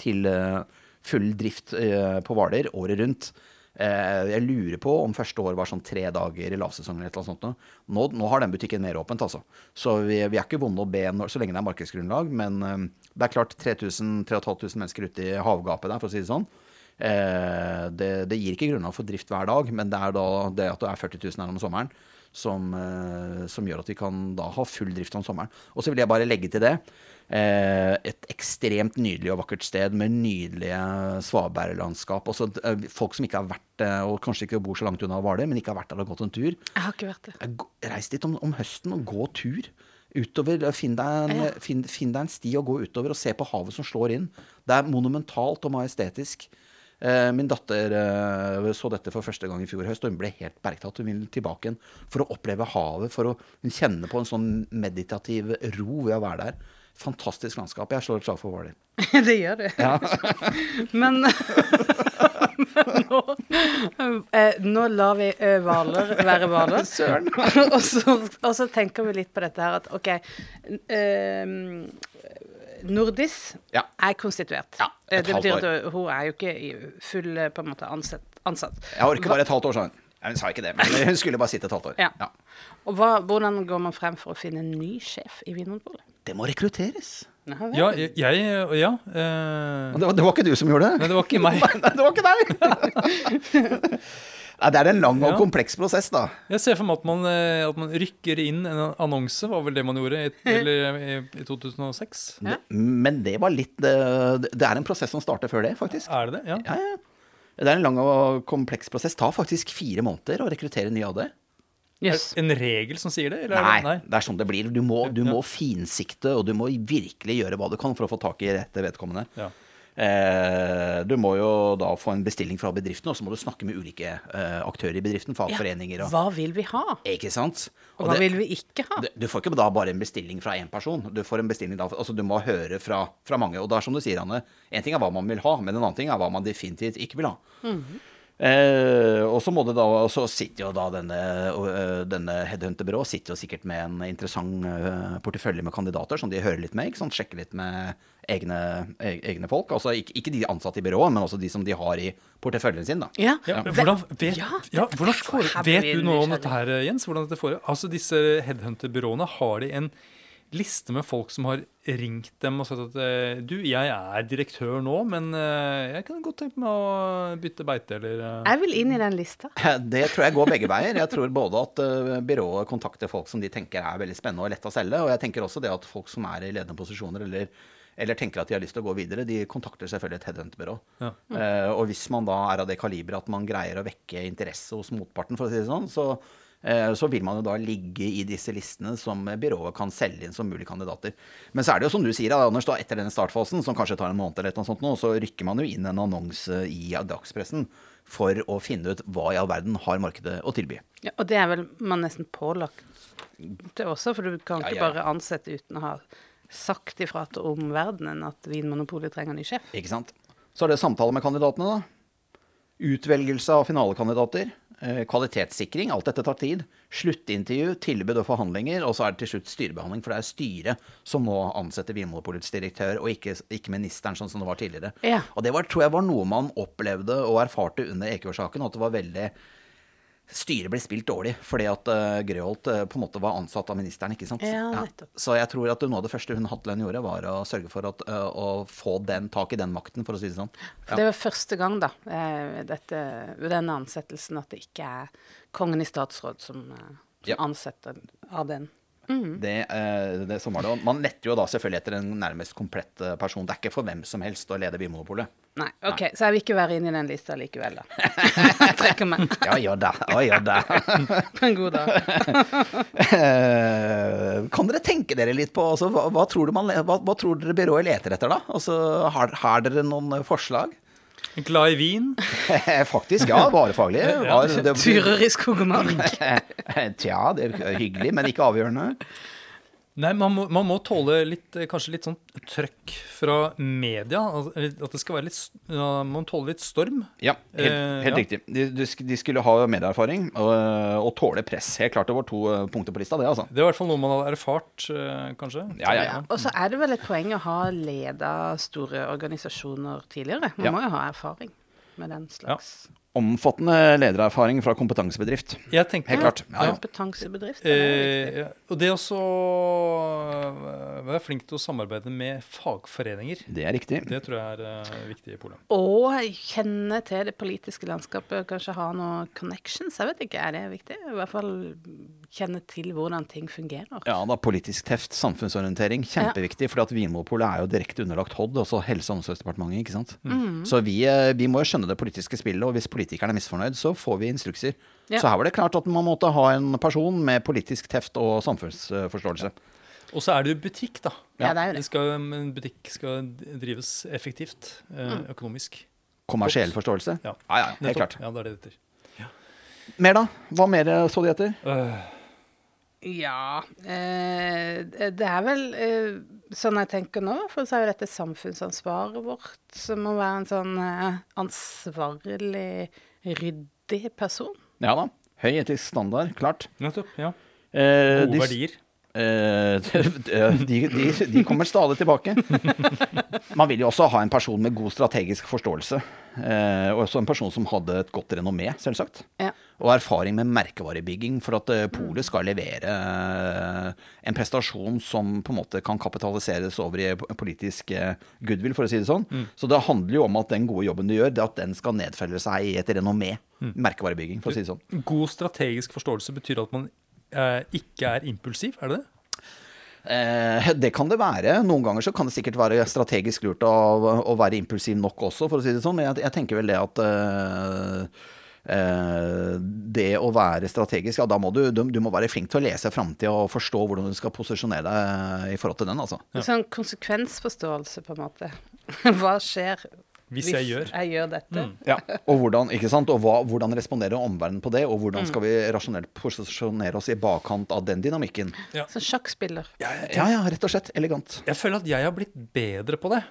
til eh, full drift eh, på Hvaler året rundt. Eh, jeg lurer på om første år var sånn tre dager i lavsesongen eller noe sånt. Nå, nå, har den butikken mer åpent, altså. Så vi, vi er ikke vonde å be så lenge det er markedsgrunnlag. Men det er klart 3500 mennesker ute i havgapet der, for å si det sånn. Eh, det, det, gir ikke grunnlag for drift hver dag, men det er da det at det er 40 000 her om sommeren. Som, som, gjør at vi kan da ha full drift om sommeren. Og så vil jeg bare legge til det. Eh, et ekstremt nydelig og vakkert sted med nydelige svaberglandskap. Også eh, folk som ikke har vært eh, og kanskje ikke bor så langt unna Hvaler, men ikke har vært der og gått en tur. Jeg har ikke vært der. Reis dit om, om høsten og gå tur. Utover, finn deg, en, ja. finn, finn deg, en, sti og gå utover og se på havet som slår inn. Det er monumentalt og majestetisk. Min datter så dette for første gang i fjor høst, og hun ble helt bergtatt. Hun vil tilbake igjen for å oppleve havet, for å kjenne på en sånn meditativ ro ved å være der. Fantastisk landskap. Jeg slår et slag for Hvaler. (laughs) det gjør du. Ja. (laughs) men, (laughs) men nå, eh, nå, lar vi Hvaler være Hvaler. Søren. og, så, og, så, tenker vi litt på dette her at OK eh, Nordis ja. er konstituert. Ja, det betyr at hun er jo ikke full på en måte ansatt. ansatt. Jeg orker bare et halvt år, sa hun. Hun sa ikke det, men hun skulle bare sitte et halvt år. Ja. Ja. Og hva, Hvordan går man frem for å finne en ny sjef i Vinmonopolet? Det må rekrutteres. Ja, jeg, jeg Ja. Eh... Det, var, det, var, ikke du som gjorde det? Nei, det var ikke meg. (laughs) Nei, det var ikke deg! (laughs) Nei, det er en lang og ja. kompleks prosess, da. Jeg ser for meg at man, eh, at man, rykker inn en annonse, var vel det man gjorde i, (laughs) eller, i, i 2006? Ja. Men det var litt det, det, er en prosess som starter før det, faktisk. Er det det? Ja. ja, ja. Det er en lang og kompleks prosess. Det tar faktisk fire måneder å rekruttere ny AD. Yes. En regel som sier det? Nei, det? Nei, det er sånn det blir. Du må, du må finsikte, og du må virkelig gjøre hva du kan for å få tak i rette vedkommende. Ja. Eh, du må jo da få en bestilling fra bedriften, og så må du snakke med ulike eh, aktører i bedriften. Fagforeninger og Hva vil vi ha? Ikke sant? Og, og hva det, vil vi ikke ha? Du, du, får ikke da bare en bestilling fra én person. Du får en bestilling da, altså du må høre fra, fra mange. Og det er som du sier, Anne, én ting er hva man vil ha, men en annen ting er hva man definitivt ikke vil ha. Mm -hmm. Eh, og så må det da, og så sitter jo da denne, uh, denne headhunterbyrået sitter jo sikkert med en interessant uh, portefølje med kandidater som de hører litt med. ikke sant, Sjekker litt med egne, egne folk. altså ikke, ikke, de ansatte i byrået, men også de som de har i porteføljen sin. da. Ja, ja. Hvordan, vet, ja, hvordan for, vet du noe om dette her, Jens? hvordan dette får, altså Disse headhunterbyråene, har de en liste med folk som har ringt dem og sagt at eh, du, jeg er direktør nå, men eh, jeg kan godt tenke meg å bytte beite, eller eh. Jeg vil inn i den lista. Det tror jeg går begge veier. Jeg tror både at byrået kontakter folk som de tenker er veldig spennende og lett å selge, og jeg tenker også det at folk som er i ledende posisjoner eller eller tenker at de har lyst til å gå videre, de kontakter selvfølgelig et headhuntbyrå. Ja. Mm. Uh, og hvis man da er av det kaliberet at man greier å vekke interesse hos motparten, for å si det sånn, så så vil man jo da ligge i disse listene som byrået kan selge inn som mulige kandidater. Men så er det jo som du sier, Anders, da, etter denne startfasen, som kanskje tar en måned eller noe sånt nå, så rykker man jo inn en annonse i dagspressen for å finne ut hva i all verden har markedet å tilby. Ja, og det er vel man nesten pålagt det også, for du kan ikke ja, ja. bare ansette uten å ha sagt ifra til omverdenen at Vinmonopolet trenger ny sjef. Ikke sant. Så er det samtale med kandidatene, da. Utvelgelse av finalekandidater. Eh, kvalitetssikring, alt dette tar tid. Sluttintervju, tilbud og forhandlinger, og så er det til slutt styrebehandling. For det er styret som må ansette Vinmonopolets direktør, og ikke, ikke ministeren, sånn som det var tidligere. Ja. Og det var, tror jeg var noe man opplevde og erfarte under Ekeberg-saken, at det var veldig Styret ble spilt dårlig fordi at uh, Grøholt uh, på en måte var ansatt av ministeren. ikke sant? Ja, nettopp. Så jeg tror at noe av det første hun Hatlen gjorde, var å sørge for at, uh, å få den, tak i den makten, for å si det sånn. For Det var første gang, da, eh, dette, ved denne ansettelsen, at det ikke er kongen i statsråd som, eh, som Ja. ansetter av den. Det, eh, det, sånn var det. Man letter jo da selvfølgelig etter en nærmest komplett eh, person. Det er ikke for hvem som helst å lede Vinmonopolet. Nei, OK, så jeg vil ikke være inne i den lista likevel, da. (laughs) Trekker meg Ja, gjør det. Ja, da. (laughs) på en god dag. Eh, kan dere tenke dere litt på altså, hva, hva, tror du man, hva, hva tror dere byrået leter etter, da? Altså, har, har dere noen eh, forslag? Glad i vin. (laughs) Faktisk, ja. Varefaglig. Var, Turer i skog og mark. Tja, det er hyggelig, men ikke avgjørende. Nei, man må, man må tåle litt, eh, kanskje litt sånn trøkk fra media. altså, At det skal være litt Man må tåle litt storm. Ja, helt, Eh, helt ja. riktig. De, de de skulle ha medieerfaring og, og tåle press. Helt klart det var to eh, punkter på lista, det, altså. Det er i hvert fall noe man har erfart, eh, kanskje. Ja, ja, ja. Og så er det vel et poeng å ha leda store organisasjoner tidligere. Man Ja. må jo ha erfaring med den slags Omfattende ledererfaring fra kompetansebedrift. Jeg tenker, Helt klart. Ja, ja. kompetansebedrift. Eh, ja, og det også eh, være flink til å samarbeide med fagforeninger. Det er riktig. Det tror jeg er uh, viktig i Polen. Og kjenne til det politiske landskapet, kanskje ha noen connections. Jeg vet ikke, er det viktig? I hvert fall kjenne til hvordan ting fungerer. Ja, da politisk teft, samfunnsorientering, kjempeviktig. For Vinmonopolet er jo direkte underlagt HOD, altså Helse- og omsorgsdepartementet. ikke sant? Så vi, eh, vi må jo skjønne det politiske spillet, og hvis politikerne er misfornøyd, så får vi instrukser. Ja. Så her var det klart at man måtte ha en person med politisk teft og samfunnsforståelse. Og så er det jo butikk, da. Ja, det er det. Det skal, en butikk skal drives effektivt eh, økonomisk. Kommersiell forståelse. Ja. ja, ja helt klart. Ja, det er det det heter. Mer, da? Hva mer så de etter? Øh, Ja eh, Det er vel eh, sånn jeg tenker nå, for så er jo dette samfunnsansvaret vårt, som må være en sånn eh, ansvarlig, ryddig person. Ja da. Høy etisk standard, klart. nettopp. Ja. Eh, Gode de- verdier. Eh, (laughs) de, de, de kommer stadig tilbake. Man vil jo også ha en person med god strategisk forståelse. Eh, og også en person som hadde et godt renommé, selvsagt. Ja. Og erfaring med merkevarebygging for at eh, Polet skal levere en prestasjon som på en måte kan kapitaliseres over i politisk goodwill, for å si det sånn. Så det handler jo om at den gode jobben du gjør, det at den skal nedfelle seg i et renommé. Merkevarebygging, for å si det sånn. God strategisk forståelse betyr at man ikke er impulsiv, er det det? Eh, det kan det være. Noen ganger så kan det sikkert være strategisk lurt å, å være impulsiv nok også, for å si det sånn. Men jeg, jeg tenker vel det at eh, eh, det å være strategisk, ja da må du, du, du må være flink til å lese framtida og forstå hvordan du skal posisjonere deg i forhold til den, altså. Sånn konsekvensforståelse, på en måte. (laughs) Hva skjer Hvis jeg gjør. jeg gjør dette? Ja, og hvordan, ikke sant? Og hva, hvordan responderer omverdenen på det, og hvordan skal vi rasjonelt posisjonere oss i bakkant av den dynamikken? Som sjakkspiller. Ja, ja, rett og slett. Elegant. Jeg føler at jeg har blitt bedre på det.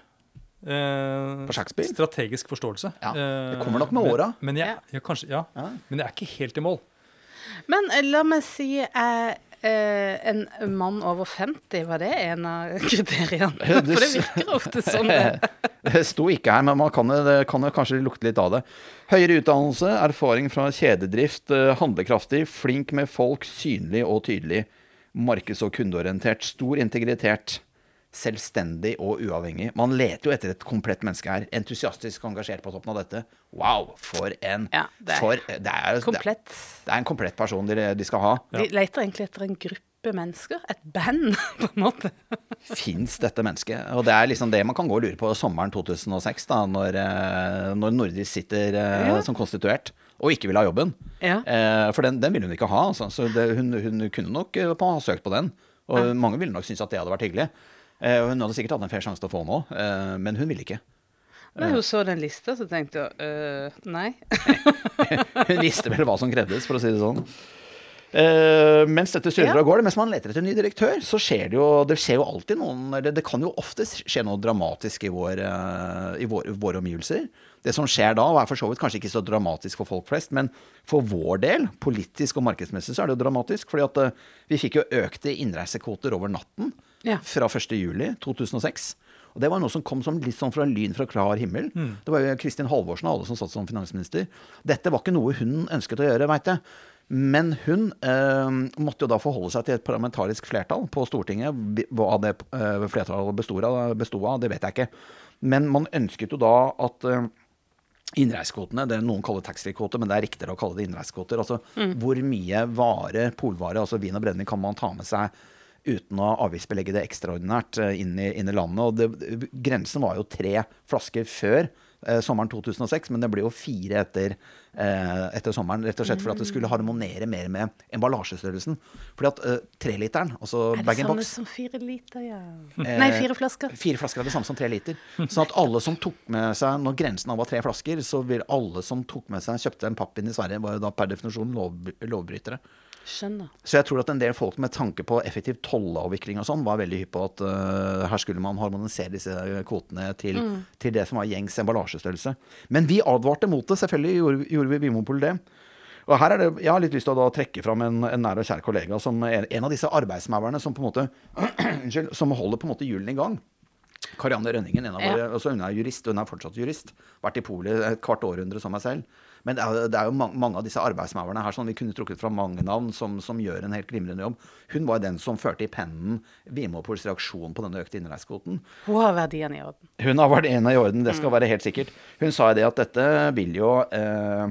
Eh, På sjakkspill? Strategisk forståelse. Ja, det Eh, kommer nok med men- åra. Men, jeg, Ja. ja, kanskje, ja. Ja. men jeg er ikke helt i mål. Men eh, la meg si er eh, en mann over 50, var det en av (laughs) kriteriene? For det virker ofte sånn. det. (laughs) Det sto ikke her, men man kan, det kan jo kanskje lukte litt av det. Høyere utdannelse, erfaring fra kjededrift, eh, handlekraftig, flink med folk, synlig og tydelig. Markeds- og kundeorientert, stor integritet. Selvstendig og uavhengig. Man leter jo etter et komplett menneske her. Entusiastisk engasjert på toppen av dette. Wow, for en Ja, det er for, det, er, det, Komplett. det er en komplett person de, de skal ha. De leter egentlig etter en gruppe mennesker. Et band, (laughs) på en måte. Fins dette mennesket? Og det er liksom det man kan gå og lure på sommeren 2006, da, når, eh, når Nordis sitter eh, Ja. som konstituert og ikke vil ha jobben. Ja. Eh, for den, den ville hun ikke ha. Altså. Så det, hun, hun kunne nok ha søkt på den. Og mange ville nok synes at det hadde vært hyggelig. Eh, og hun hadde sikkert hatt en fair sjanse til å få den òg, eh, men hun ville ikke. Men hun så den lista, så tenkte hun øh, nei. (laughs) Hun visste vel hva som krevdes, for å si det sånn. Uh, mens dette surrer Ja. og går, mens man leter etter en ny direktør, så skjer det jo Det skjer jo alltid noen det, det kan jo ofte skje noe dramatisk i, vår, uh, i vår, våre omgivelser. Det som skjer da, og er for så vidt kanskje ikke så dramatisk for folk flest, men for vår del, politisk og markedsmessig, så er det jo dramatisk. fordi at uh, vi fikk jo økte innreisekvoter over natten Ja. fra 1.7.2006. Og det var noe som kom som litt sånn fra lyn fra klar himmel. Det var jo Kristin Halvorsen og alle som satt som finansminister. Dette var ikke noe hun ønsket å gjøre, veit jeg. Men hun eh, måtte jo da forholde seg til et parlamentarisk flertall på Stortinget. Hva det eh, flertallet bestod av, bestod av, det vet jeg ikke. Men man ønsket jo da at eh, Innreisekvotene, det noen kaller taxfree-kvoter, men det er riktigere å kalle det innreisekvoter. Altså hvor mye vare, polvare, altså vin og brennevin, kan man ta med seg uten å avgiftsbelegge det ekstraordinært eh, inn i, inn i landet. Og det, grensen var jo tre flasker før eh, sommeren 2006, men det ble jo fire etter, eh, etter sommeren. Rett og slett for at det skulle harmonere mer med emballasjestørrelsen. Fordi at eh, treliteren, altså Er det samme som fire liter, ja? Eh, Nei, fire flasker. Fire flasker er det samme som tre liter. Sånn at alle som tok med seg Når grensen var tre flasker, så vil alle som tok med seg kjøpte en pappin i Sverige, var jo da per definisjon lov, lovbrytere. Skjønner. Så jeg tror at en del folk med tanke på effektiv tollavvikling og sånn, var veldig hypp på at uh, her skulle man harmonisere disse kvotene til, til det som var gjengs emballasjestørrelse. Men vi advarte mot det. Selvfølgelig gjorde, gjorde vi Vinmonopol det. Og her er det, Jeg har litt lyst til å trekke fram en, en nær og kjær kollega som er en av disse arbeidsmaurene som på en måte (clears throat) unnskyld, som holder på en måte hjulene i gang. Karianne Rønningen, en av Ja. altså hun er jurist, hun er fortsatt jurist. Vært i polet et kvart århundre som meg selv. Men det er, jo- det er jo mange, mange av disse arbeidsmaurene her sånn, vi kunne trukket fra mange navn som, som gjør en helt glimrende jobb. Hun var den som førte i pennen Vimopols reaksjon på denne økte innreisekvoten. Hun har verdiene i orden. Hun har vært en i orden, det skal være helt sikkert. Hun sa det at dette vil jo eh,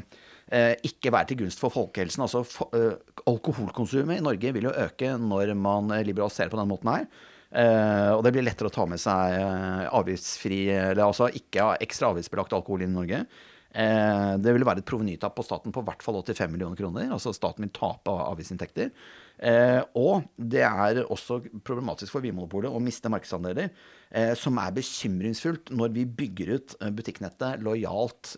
eh, ikke være til gunst for folkehelsen. Altså for, eh, alkoholkonsumet i Norge vil jo øke når man eh, liberaliserer på den måten her. Eh, og det blir lettere å ta med seg eh, avgiftsfri, eller altså ikke ekstra avgiftsbelagt alkohol inn i Norge. Eh, det vil være et provenytap på staten på hvert fall 85 millioner kroner. Altså staten vil tape av avgiftsinntekter. Eh, og det er også problematisk for Vinmonopolet å miste markedsandeler, eh, som er bekymringsfullt når vi bygger ut butikknettet lojalt.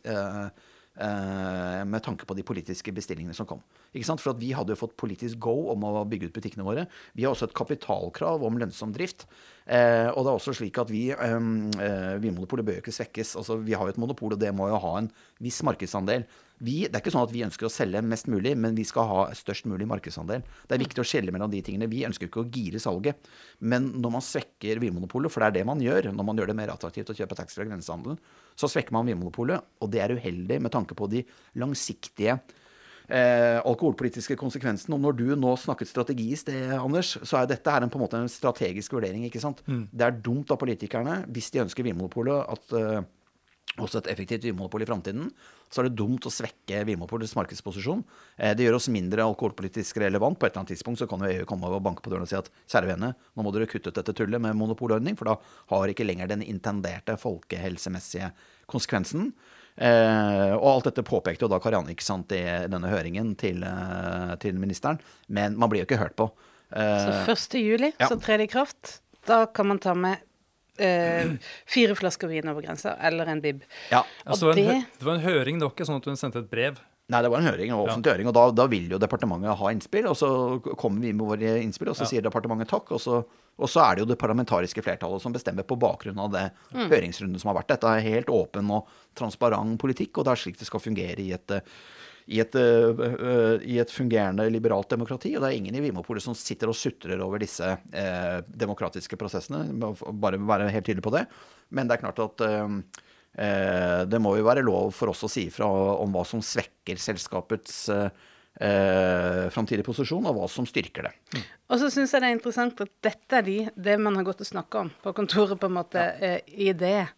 Eh, med tanke på de politiske bestillingene som kom. Ikke sant? For at Vi hadde jo fått politisk go om å bygge ut butikkene våre. Vi har også et kapitalkrav om lønnsom drift. Eh, og det er også slik at vi, eh, eh, Vinmonopolet bør jo ikke svekkes. Altså, vi har jo et monopol, og det må jo ha en viss markedsandel. Vi, det er ikke sånn at vi ønsker å selge mest mulig, men vi skal ha størst mulig markedsandel. Det er viktig å skjelle mellom de tingene. Vi ønsker ikke å gire salget. Men når man svekker Vinmonopolet, for det er det man gjør når man gjør det mer attraktivt å kjøpe taxfree og grensehandelen, så svekker man Vinmonopolet, og det er uheldig med tanke på de langsiktige eh, alkoholpolitiske konsekvensene. Og når du nå snakket strategi i sted, Anders, så er dette her en, på en måte en strategisk vurdering. ikke sant? Det er dumt av politikerne, hvis de ønsker Vinmonopolet, at eh, også et effektivt vinmonopol i framtiden, så er det dumt å svekke Vinmonopolets markedsposisjon. Eh, Det gjør oss mindre alkoholpolitisk relevant. På et eller annet tidspunkt så kan jo EU komme og banke på døren og si at kjære vene, nå må dere kutte ut dette tullet med monopolordning, for da har ikke lenger den intenderte folkehelsemessige konsekvensen. Eh, og alt dette påpekte jo da Karianne ikke sant, i denne høringen til, eh, til ministeren, men man blir jo ikke hørt på. Så Eh, 1. juli ja. så trer det i kraft. Da kan man ta med eh, fire flasker vin over grensa, eller en bib. ja. Altså, Og det, var en, det- var en høring, det var ikke sånn at hun sendte et brev. Nei, det var en høring, en offentlig høring, og da, da vil jo departementet ha innspill. Og så kommer vi med våre innspill, og så sier departementet takk. Og så, og så er det jo det parlamentariske flertallet som bestemmer på bakgrunn av det høringsrunden som har vært. Dette er helt åpen og transparent politikk, og det er slik det skal fungere i et, eh, i et, øh, i et fungerende liberalt demokrati. Og det er ingen i Vimopolet som sitter og sutrer over disse eh, demokratiske prosessene. Bare være helt tydelig på det. Men det er klart at eh, Eh, det må jo være lov for oss å si ifra om hva som svekker selskapets eh, eh, framtidig posisjon, og hva som styrker det. Og så syns jeg det er interessant at dette er de, det man har gått og snakka om på kontoret, på en måte, eh, i det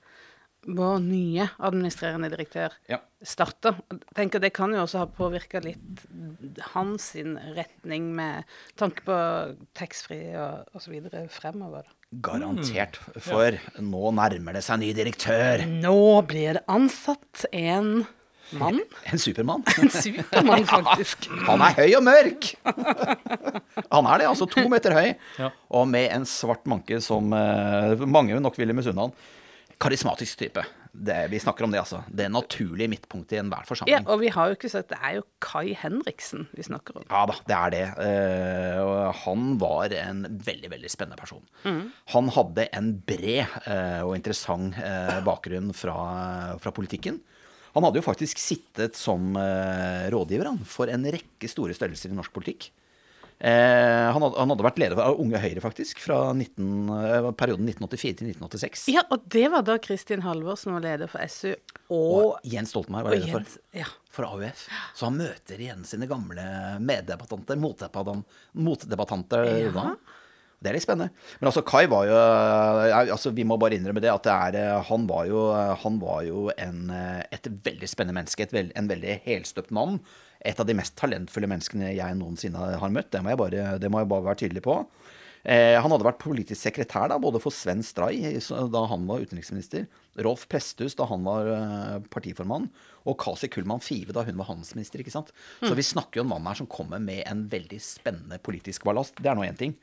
vår nye administrerende direktør Ja. starter. Jeg tenker Det kan jo også ha påvirka litt hans retning med tanke på taxfree og osv. fremover. da. Garantert. For nå nærmer det seg ny direktør. Nå blir det ansatt en mann. (laughs) En supermann. En supermann, (laughs) faktisk. Han er høy og mørk! (laughs) Han er det, altså to meter høy, Ja. og med en svart manke som eh, mange nok ville misunne han. Karismatisk type. det, vi snakker om det, altså. Det naturlige midtpunktet i enhver Ja, og vi har jo ikke sagt Det er jo Kai Henriksen vi snakker om. Ja da, det er det. Uh, han var en veldig, veldig spennende person. Han hadde en bred uh, og interessant uh, bakgrunn fra, fra politikken. Han hadde jo faktisk sittet som rådgiver han, for en rekke store størrelser i norsk politikk. Eh, han, hadde, han hadde vært leder av Unge Høyre, faktisk, fra 19, eh, perioden 1984 til 1986. Ja, og det var da Kristin Halvorsen var leder for SU, og, Og Jens Stoltenberg var leder leder for. Ja. for AUF. Så han møter igjen sine gamle meddebattanter, motdebattanter, motdebattanter. Ja. da. Det er litt spennende. Men altså, Kai var jo altså, Vi må bare innrømme det, at det er, eh, han var jo, han var jo en, eh, et veldig spennende menneske. Et veld, en veldig helstøpt mann. Et av de mest talentfulle menneskene jeg noensinne har møtt. Det må jeg bare, det må jeg bare være tydelig på. Eh, han hadde vært politisk sekretær da, både for Sven Stray da han var utenriksminister, Rolf Presthus da han var eh, partiformann, og Kasi Kullmann Five da hun var handelsminister. ikke sant? Så vi snakker jo om en mann her som kommer med en veldig spennende politisk ballast. Det er nå én ting.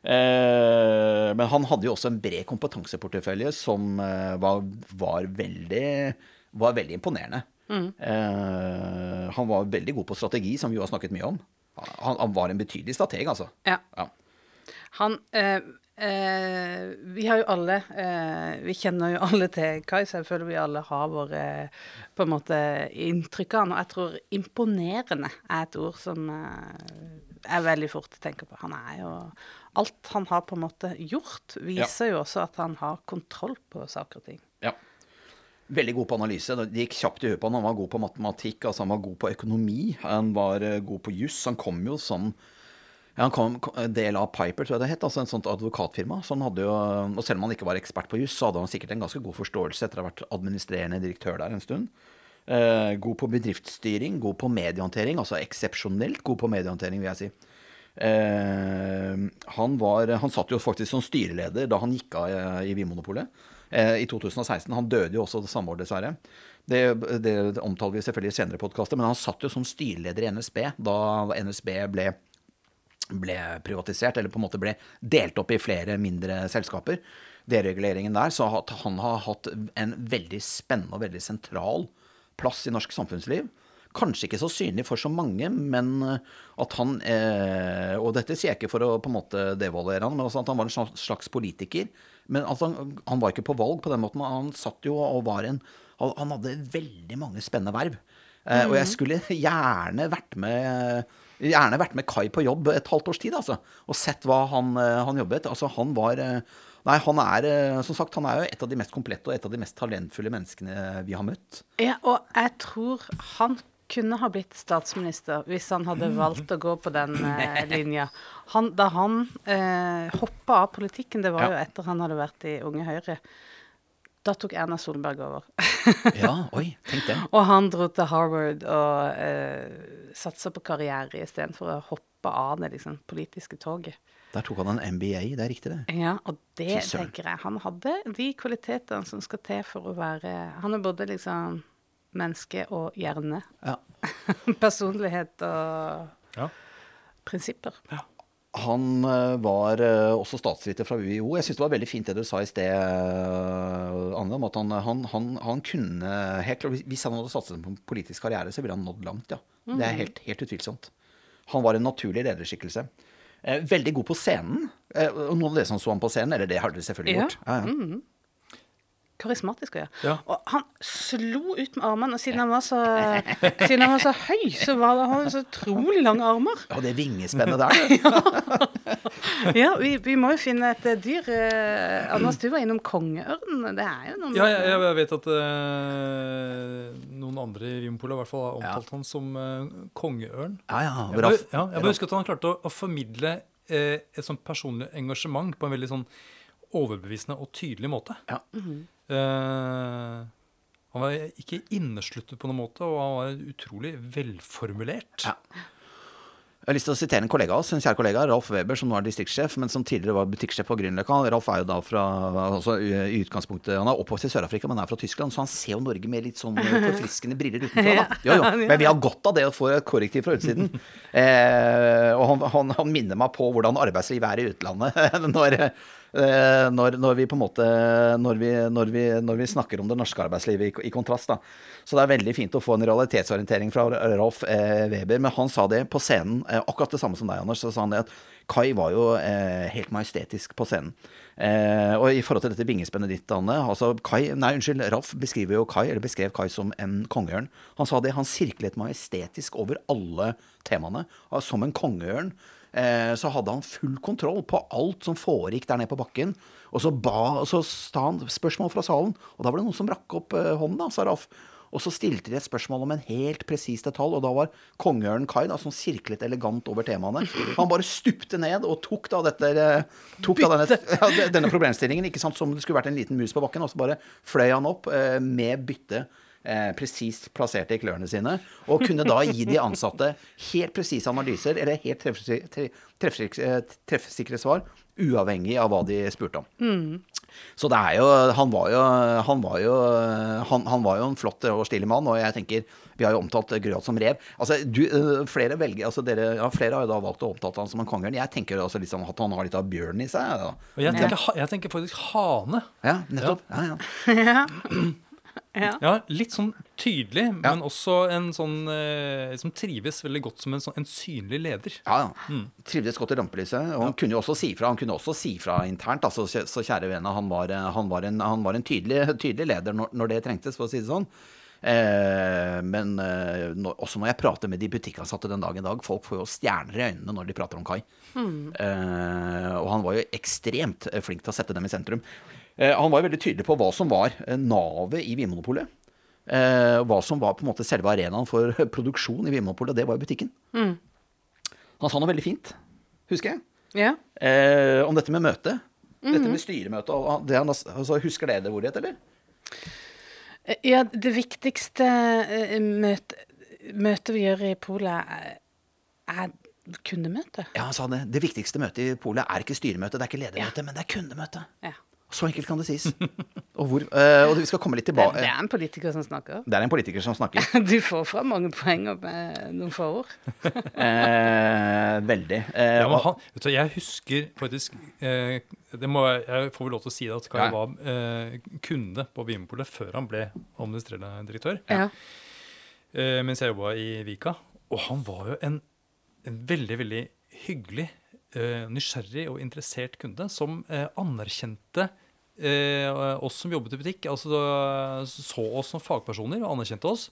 Eh, men han hadde jo også en bred kompetanseportefølje som eh, var, var, veldig, var veldig imponerende. Eh, han var veldig god på strategi, som vi jo har snakket mye om. Han, han var en betydelig strateg, altså. ja. Ja. Han eh, eh, Vi har jo alle eh, Vi kjenner jo (laughs) alle til Kai, så jeg føler vi alle har våre på en måte inntrykk av han. Og jeg tror imponerende er et ord som er veldig fort å tenke på. Han er jo Alt han har på en måte gjort, viser jo også at han har kontroll på saker og ting. Ja. Veldig god på analyse. Det gikk kjapt i huet på han. Han var god på matematikk, altså han var god på økonomi. Han var eh, god på juss. Han kom jo som ja, han kom en del av Piper, tror jeg det het, altså en sånt advokatfirma. Så han hadde jo, og selv om han ikke var ekspert på juss, så hadde han sikkert en ganske god forståelse etter å ha vært administrerende direktør der en stund. Eh, god på bedriftsstyring, god på mediehåndtering, altså eksepsjonelt god på mediehåndtering, vil jeg si. Eh, han, var, han satt jo faktisk som styreleder da han gikk av eh, i Vinmonopolet eh, i 2016. Han døde jo også det samme år, dessverre. Det, det omtaler vi selvfølgelig i senere podkaster, men han satt jo som styreleder i NSB da NSB ble, ble privatisert, eller på en måte ble delt opp i flere mindre selskaper. Dereguleringen der. Så han har hatt en veldig spennende og veldig sentral plass i norsk samfunnsliv. Kanskje ikke så synlig for så mange, men eh, at han eh, Og dette sier jeg ikke for å på en måte devaluere han, men altså at han var en slags- politiker. Men at han, han var ikke på valg på den måten. Han satt jo og var en Han han hadde veldig mange spennende verv. Eh, Og jeg skulle gjerne vært med Gjerne vært med Kai på jobb et halvt års tid, altså. Og sett hva han, eh, han jobbet. Altså, han var Nei, han er som sagt, han er jo et av de mest komplette og et av de mest talentfulle menneskene vi har møtt. Ja, og jeg tror han kunne ha blitt statsminister hvis han hadde valgt å gå på den (laughs) eh, linja. Han, da han eh, hoppa av politikken, det var Ja. jo etter han hadde vært i Unge Høyre, da tok Erna Solberg over. (laughs) Ja, oi, tenk det. og han dro til Harvard og eh, satsa på karriere istedenfor å hoppe av det liksom, politiske toget. Der tok han en MBA, det er riktig det. Ja, og det tenker jeg Han hadde de kvalitetene som skal til for å være Han er både liksom menneske og hjerne. Ja. (laughs) Personlighet og Ja. prinsipper. Han eh, var eh, også statsviter fra UiO. Jeg syns det var veldig fint det du sa i sted, eh, Anne, om at han, han, han, han kunne helt klart, Hvis han hadde satset på en politisk karriere, så ville han nådd langt, ja. Det er helt, helt utvilsomt. Han var en naturlig lederskikkelse. Eh, veldig god på scenen. Og noen av dere som så han på scenen, eller det har dere selvfølgelig Ja. gjort. Ja, ja. Karismatisk, ja. Ja. Og han slo ut med armene, og siden han var så, siden han var så høy, så var det, han hadde så utrolig lange armer. Og det vingespennet der, du. (laughs) Ja, vi, vi må jo finne et eh, dyr. eh, Anders, du var innom kongeørnen. Det er jo noe Ja, jeg, jeg vet at eh, noen andre i Vinpolet i hvert fall har omtalt han som eh, kongeørn. Ja, ja. Jeg bare, ja, jeg bare husker at han klarte å, å formidle eh, et sånt personlig engasjement på en veldig sånn overbevisende og tydelig måte. Ja. Eh, han var ikke innesluttet på noen måte, og han var utrolig velformulert. Ja. Jeg har lyst til å sitere en kollega av oss, en kjær kollega, Ralf Weber, som nå er distriktssjef, men som tidligere var butikksjef på Grünerløkka. Ralf er jo da fra altså, i utgangspunktet, Han er oppvokst i Sør-Afrika, men er fra Tyskland, så han ser jo Norge med litt sånn forfriskende briller utenfra. Da. (laughs) Jo, jo. Men vi har godt av det å få et korrektiv fra utsiden. Eh, og han, han, han minner meg på hvordan arbeidslivet er i utlandet. (laughs) når, Eh, når, når, vi på en måte når vi, når, vi, når vi, snakker om det norske arbeidslivet i, i, kontrast. da. Så det er veldig fint å få en realitetsorientering fra Ralf eh, Weber. Men han sa det på scenen, eh, akkurat det samme som deg, Anders. Så sa han det at Kai var jo eh, helt majestetisk på scenen. Eh, og i forhold til dette vingespennet ditt, Anne altså Kai, Nei, unnskyld, Ralf beskriver jo Kai, eller beskrev Kai som en kongeørn. Han sa det, han sirklet majestetisk over alle temaene. Som en kongeørn eh, så hadde han full kontroll på alt som foregikk der nede på bakken. Og så, ba, og så sta han spørsmål fra salen, og da var det noen som rakk opp eh, hånden, da, sa Ralf. Og så stilte de et spørsmål om en helt presis detalj, og da var kongeørnen Kai, da, som sirklet elegant over temaene, han bare stupte ned og tok da dette eh, tok da denne, ja, denne problemstillingen ikke sant, som det skulle vært en liten mus på bakken, og så bare fløy han opp eh, med bytte eh, presist plasserte i klørne sine, og kunne da gi de ansatte helt presise analyser eller helt treffsikre, treffsikre, treffsikre svar, uavhengig av hva de spurte om. Mm. Så det er jo Han var jo, han var jo, han, han var jo en flott og stilig mann, og jeg tenker Vi har jo omtalt Grøt som rev. Altså, du, eh, flere velger, altså dere, ja, flere har jo da valgt å omtale han som en kongeørn. Jeg tenker også liksom at han har litt av bjørn i seg. Ja. Og jeg tenker, jeg tenker faktisk hane. Ja, nettopp. Ja, ja. Ja. (laughs) (clears throat) ja. litt sånn tydelig, ja. men også en sånn eh, som trives veldig godt som en, sånn, en synlig leder. Ja, ja. Mm. Trivdes godt i rampelyset. Og han kunne jo også si fra Han kunne også si fra internt. Altså, så kjære vene, han var, han var en, han var en tydelig, tydelig, leder når, når, det trengtes, for å si det sånn. Eh, men eh, når, også når jeg prater med de butikkansatte den dag i dag, folk får jo stjerner i øynene når de prater om Kai. Mm. Eh, og han var jo ekstremt flink til å sette dem i sentrum. Eh, han var veldig tydelig på hva som var eh, navet i Vinmonopolet. Eh, hva som var på en måte selve arenaen for (laughs) produksjon i Vinmonopolet. Det var jo butikken. Mm. Han sa noe veldig fint, husker jeg, ja. eh, om dette med møte. Mm -hmm. Dette med styremøte. Det han, altså, husker dere det ordet, eller? Ja, det viktigste møtet møte vi gjør i Polet, er kundemøte. Ja, han sa det. Det viktigste møtet i Polet er ikke styremøte, det er ikke ledermøte, ja. men det er kundemøte. Ja. Så enkelt kan det sies. (laughs) Og, hvor, uh, og vi skal komme litt tilbake det, det, er en politiker som snakker. Det er en politiker som snakker. (laughs) du får fram mange poeng med noen få ord. (laughs) eh, veldig. Eh, ja, men han, du, jeg husker faktisk eh, det må, Jeg får vel lov til å si det at Kai ja. var eh, kunde på Vinmonopolet før han ble administrerende direktør. Ja. Eh, mens jeg jobba i Vika. Og han var jo en, en veldig, veldig hyggelig Eh, nysgjerrig og interessert kunde som eh, anerkjente eh, oss som jobbet i butikk. altså Så oss som fagpersoner og anerkjente oss.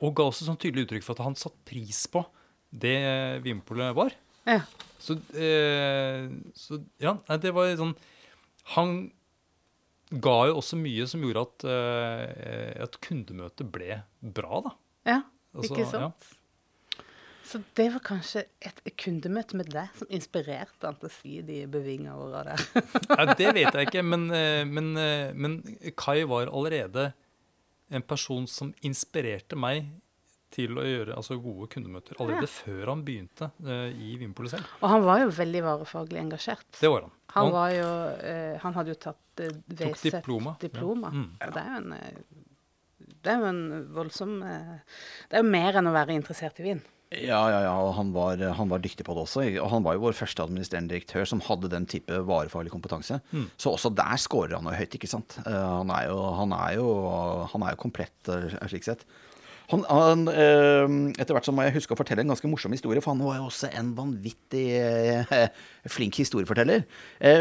Og ga et sånn tydelig uttrykk for at han satte pris på det Vinpolet var. Ja. Så, eh, så, ja, det var sånn Han ga jo også mye som gjorde at, eh, at kundemøtet ble bra, da. Ja, altså, ikke sant. Ja. Så det var kanskje et kundemøte med deg som inspirerte han til å si de bevinga orda der? (laughs) ja, det vet jeg ikke, men, eh, men, eh, men, Kai var allerede en person som inspirerte meg til å gjøre altså, gode kundemøter allerede ja. før han begynte uh, i Vinpolet selv. Og han var jo veldig varefaglig engasjert. Det var han. Han, var jo, uh, han hadde jo tatt uh, VZ diploma. diploma. Ja. Mm. Og det er jo en, det er jo en voldsom Det er jo mer enn å være interessert i vin. Ja, ja, ja. Og han var, han var, dyktig på det også. Og han var jo vår første administrerende direktør som hadde den type varefaglig kompetanse. Mm. Så også der scorer han jo høyt, ikke sant. Uh, han, er jo, han, er jo, han er jo komplett uh, slik sett. Han, han, uh, etter hvert så må jeg huske å fortelle en ganske morsom historie, for han var jo også en vanvittig (laughs) flink historieforteller.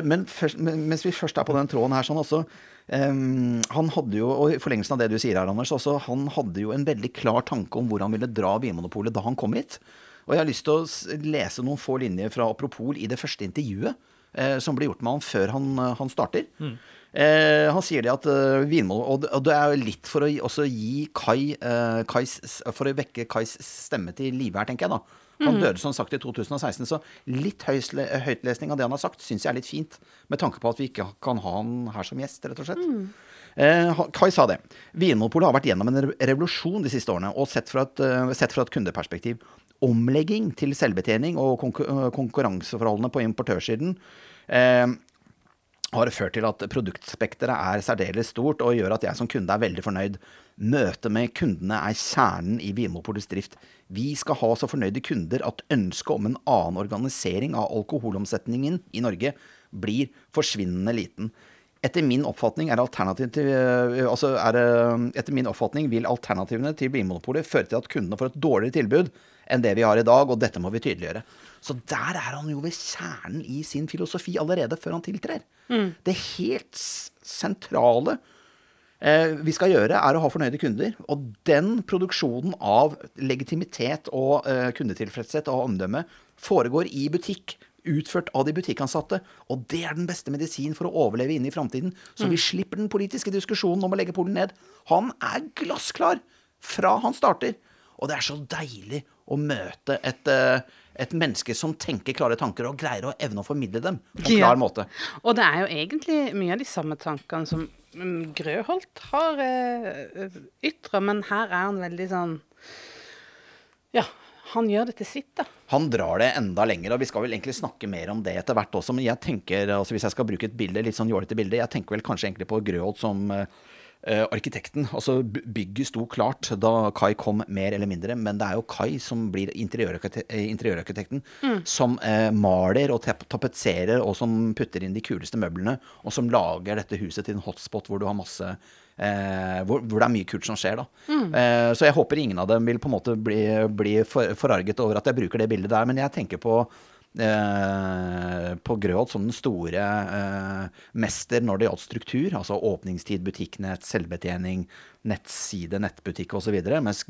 men først, mens vi først er på den tråden her, sånn også Um, han hadde jo, og I forlengelsen av det du sier her, Anders, også, han hadde jo en veldig klar tanke om hvor han ville dra Vinmonopolet da han kom hit. Og jeg har lyst til å lese noen få linjer fra Apropol i det første intervjuet eh, som ble gjort med han før han, eh, han starter. Mm. Eh, han sier det at uh, Vinmonopolet Og det er jo litt for å også gi Kai, uh, Kais, For å vekke Kais stemme til live her, tenker jeg, da. Han mm. døde som sagt i 2016, så litt høytlesning av det han har sagt, syns jeg er litt fint. Med tanke på at vi ikke kan ha han her som gjest, rett og slett. Mm. Eh, Kai sa det. Vinmonopolet har vært gjennom en revolusjon de siste årene, og sett fra et, uh, sett fra et kundeperspektiv. Omlegging til selvbetjening og konkur konkurranseforholdene på importørsiden. Eh, har ført til at produktspekteret er særdeles stort og gjør at jeg som kunde er veldig fornøyd. Møtet med kundene er kjernen i Vinmonopolets drift. Vi skal ha så fornøyde kunder at ønsket om en annen organisering av alkoholomsetningen i Norge blir forsvinnende liten. Etter min oppfatning, til, altså er, etter min oppfatning vil alternativene til Vinmonopolet føre til at kundene får et dårligere tilbud enn det vi har i dag, og dette må vi tydeliggjøre. Så der er han jo ved kjernen i sin filosofi allerede før han tiltrer. Mm. Det helt sentrale eh, vi skal gjøre, er å ha fornøyde kunder. Og den produksjonen av legitimitet og eh, kundetilfredshet og omdømme foregår i butikk. Utført av de butikkansatte. Og det er den beste medisin for å overleve inn i framtiden. Så mm. vi slipper den politiske diskusjonen om å legge Polen ned. Han er glassklar fra han starter. Og det er så deilig å møte et, eh, et menneske som tenker klare tanker og greier å evne å formidle dem på en klar ja. måte. Og det er jo egentlig mye av de samme tankene som mm, Grøholt har eh, ytra, men her er han veldig sånn Ja, han gjør det til sitt, da. Han drar det enda lenger, og vi skal vel egentlig snakke mer om det etter hvert også. Men jeg tenker, altså hvis jeg skal bruke et bilde, litt sånn jålete bilde, jeg tenker vel kanskje egentlig på Grøholt som Uh, arkitekten. Altså Bygget sto klart da Kai kom, mer eller mindre. Men det er jo Kai som blir eh, interiørarkitekten. Mm. Som eh, maler og tapetserer og som putter inn de kuleste møblene. Og som lager dette huset til en hotspot hvor du har masse eh, hvor, hvor, det er mye kult som skjer. da. Mm. så jeg håper ingen av dem vil på en måte bli, bli for, forarget over at jeg bruker det bildet der. Men jeg tenker på Eh, på Grøholt som den store eh, mester når det gjaldt struktur. Altså åpningstid, butikknett, selvbetjening, nettside, nettbutikk osv. Mens,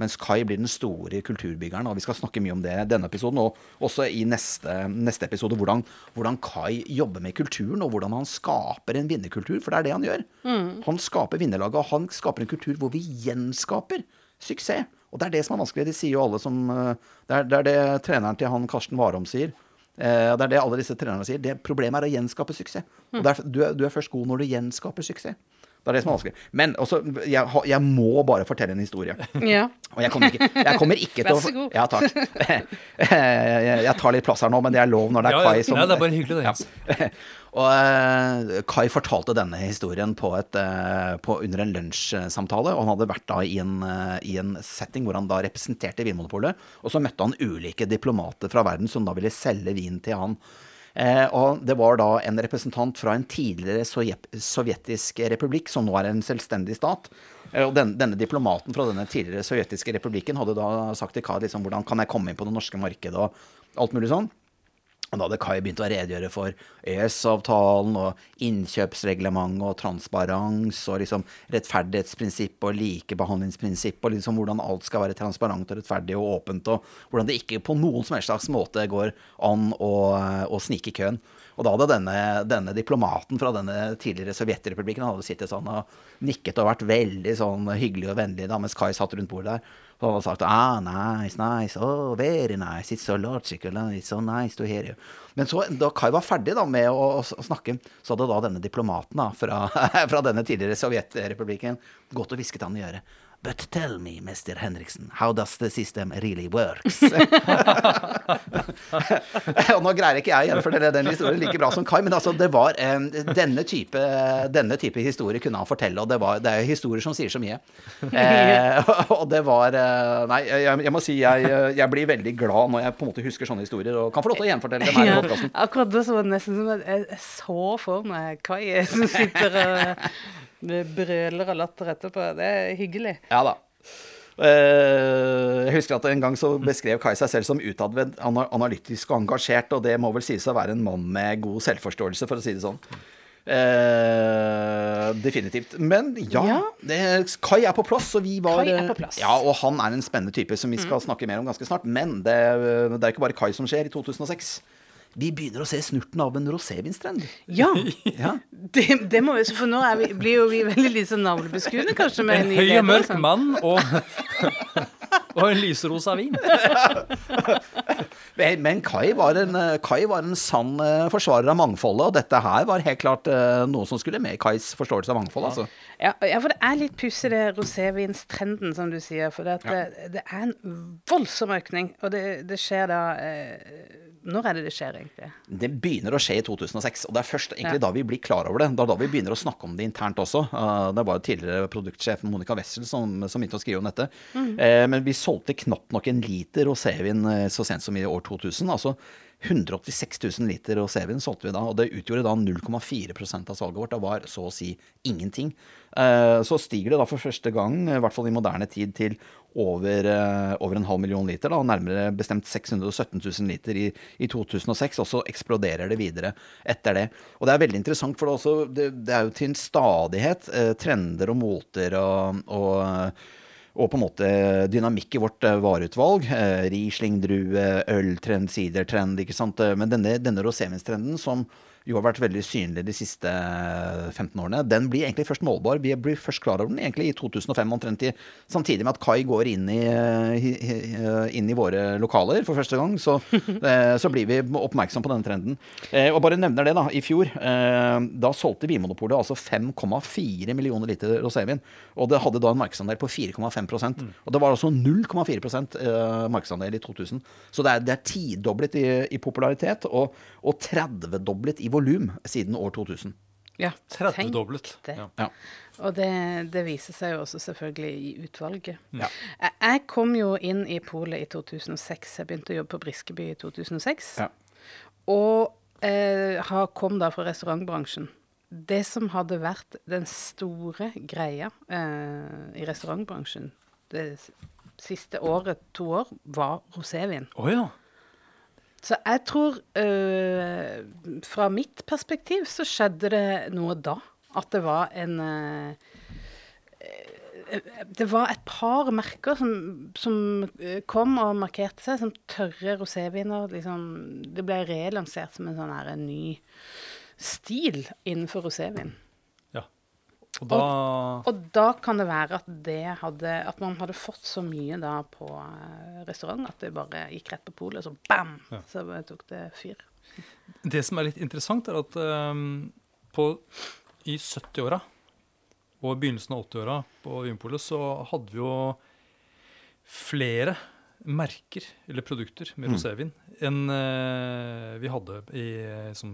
mens Kai blir den store kulturbyggeren. Og vi skal snakke mye om det i denne episoden, og også i neste, neste episode. Hvordan, hvordan, Kai jobber med kulturen, og hvordan han skaper en vinnerkultur. For det er det han gjør. Mm. Han skaper vinnerlaget, og han skaper en kultur hvor vi gjenskaper suksess. Og det er det som er vanskelig. De sier jo alle som eh, Det er det, er det treneren til han Karsten Warholm sier. Eh, det er det alle disse trenerne sier. Det Problemet er å gjenskape suksess. Og er, du, er, du, er, først god når du gjenskaper suksess. Det er det som er vanskelig. Men også, jeg, jeg må bare fortelle en historie. Ja. Og jeg kommer ikke, jeg kommer ikke til å Vær så god. Ja, takk. (laughs) Jeg, tar litt plass her nå, men det er lov når det er ja, Kai som Ja, det er bare hyggelig, det. Ja. (laughs) Og uh, Kai fortalte denne historien på et, uh, på, under en lunsjsamtale. Og han hadde vært da i en, uh, i en, setting hvor han da representerte Vinmonopolet. Og så møtte han ulike diplomater fra verden som da ville selge vin til han. Og det var da en representant fra en tidligere sovjetisk republikk, som nå er en selvstendig stat. Og den, denne diplomaten fra denne tidligere sovjetiske republikken hadde da sagt til Kai liksom, hvordan kan jeg komme inn på det norske markedet og alt mulig sånn. Da hadde Kai begynt å redegjøre for EØS-avtalen og innkjøpsreglement og transparens og liksom rettferdighetsprinsipp og likebehandlingsprinsipp og liksom hvordan alt skal være transparent og rettferdig og åpent, og hvordan det ikke på noen som helst slags måte går an å, å snike i køen. Og da hadde denne, denne, diplomaten fra denne tidligere Sovjetrepublikken hadde sittet sånn og nikket og vært veldig sånn hyggelig og vennlig da mens Kai satt rundt bordet der. Og han sagt ah, nice, nice, oh, very nice, it's so logical, it's so nice to hear you. Men så, da Kai var ferdig da med å, å snakke, så hadde da denne diplomaten da, fra, (laughs) fra denne tidligere Sovjetrepublikken gått og hvisket han i øret. But tell me, Mr. Henriksen, how does the system really works? (laughs) (laughs) og nå greier ikke jeg å gjenfortelle den historien like bra som Kai, men altså, det var um, denne, type, denne type historie kunne han fortelle, og det, var, det er historier som sier så mye. Eh, (laughs) og det var uh, Nei, jeg, jeg, må si jeg, jeg, blir veldig glad når jeg på en måte husker sånne historier, og kan få lov til å gjenfortelle dem her i podkasten. Ja, akkurat det var nesten som at jeg så for meg Kai som sitter og det brøler og latter etterpå. Det er hyggelig. Ja da. Eh, jeg husker at En gang så beskrev Kai seg selv som utadvendt, analytisk og engasjert, og det må vel sies å være en mann med god selvforståelse, for å si det sånn. Uh, definitivt. Men ja, ja. Det, Kai er på plass, og vi var Kai er på plass. Ja, og han er en spennende type som vi skal mm. snakke mer om ganske snart. Men det, det er ikke bare Kai som skjer i 2006 vi begynner å se snurten av en rosévinstrend. Ja, (laughs) ja. Det, det, må vi, for nå vi, blir jo vi veldig litt sånn navlebeskuende, kanskje. Med en, en høy og mørk sånn. mann (laughs) og, (laughs) og en lyserosa vin. Men Kai var, en, Kai var en sann eh, forsvarer av mangfoldet, og dette her var helt klart eh, noe som skulle med Kais forståelse av mangfold. Altså. Ja, ja, for det er litt pussig, det rosévinstrenden, som du sier. For det, ja. det, det, er en voldsom økning, og det, det skjer da eh, når er det det skjer, egentlig? Det begynner å skje i 2006, og det er først egentlig da vi blir klar over det. Det er da vi begynner å snakke om det internt også. Uh, det var jo tidligere produktsjef Monica Wessel som, som begynte å skrive om dette. Eh, men vi solgte knapt nok en liter rosévin eh, så sent som i år 2000. Altså 186 000 liter rosévin solgte vi da, og det utgjorde da 0,4% av salget vårt. Det var så å si ingenting. Eh, så stiger det da for første gang, i hvert fall i moderne tid, til over, eh, over en halv million liter. Da, nærmere bestemt 617 000 liter i, i 2006, og så eksploderer det videre etter det. Og det er veldig interessant, for det, er også, det, det er jo til en stadighet eh, trender og moter og, og og på en måte dynamikk i vårt eh, vareutvalg. Eh, Riesling, drue, øltrend, sidertrend. ikke sant? Men denne, denne rosévinstrenden som jo har vært veldig synlig de siste 15 årene, den blir egentlig først målbar. Vi blir først klar over den egentlig i 2005, omtrent i, samtidig med at Kai går inn i, inn i våre lokaler for første gang. Så, (laughs) eh, så blir vi oppmerksom på denne trenden. Eh, og bare nevner det, da. I fjor, eh, da solgte Vinmonopolet altså 5,4 millioner liter rosévin. Og det hadde da en markedsandel på 4,5% Og det var altså 0,4% markedsandel i 2000. Så det er, det er tidoblet i, i popularitet og, og 30-doblet i volum siden år 2000. Ja, 30-doblet. det. Ja. Ja. Og det, det viser seg jo også selvfølgelig i utvalget. Ja. Jeg, kom jo inn i polet i 2006. Jeg begynte å jobbe på Briskeby i 2006. Ja. Og eh, har- kom da fra restaurantbransjen. Det som hadde vært den store greia eh, i restaurantbransjen det siste året, to år, var rosévin. Oh, ja. Så jeg tror øh, Fra mitt perspektiv så skjedde det noe da. At det var en øh, Det var et par merker som, som kom og markerte seg som tørre roséviner. Liksom, det ble relansert som en sånn her en ny stil innenfor rosévin. Og da Og da kan det være at, det hadde, at man hadde fått så mye da på eh, restaurant at det bare gikk rett på polet, og så bam! Ja. Så tok det fyr. Det som er litt interessant, er at um, på, i 70-åra og begynnelsen av 80-åra på Vinpolet så hadde vi jo flere merker eller produkter med rosévin enn uh, vi hadde i som,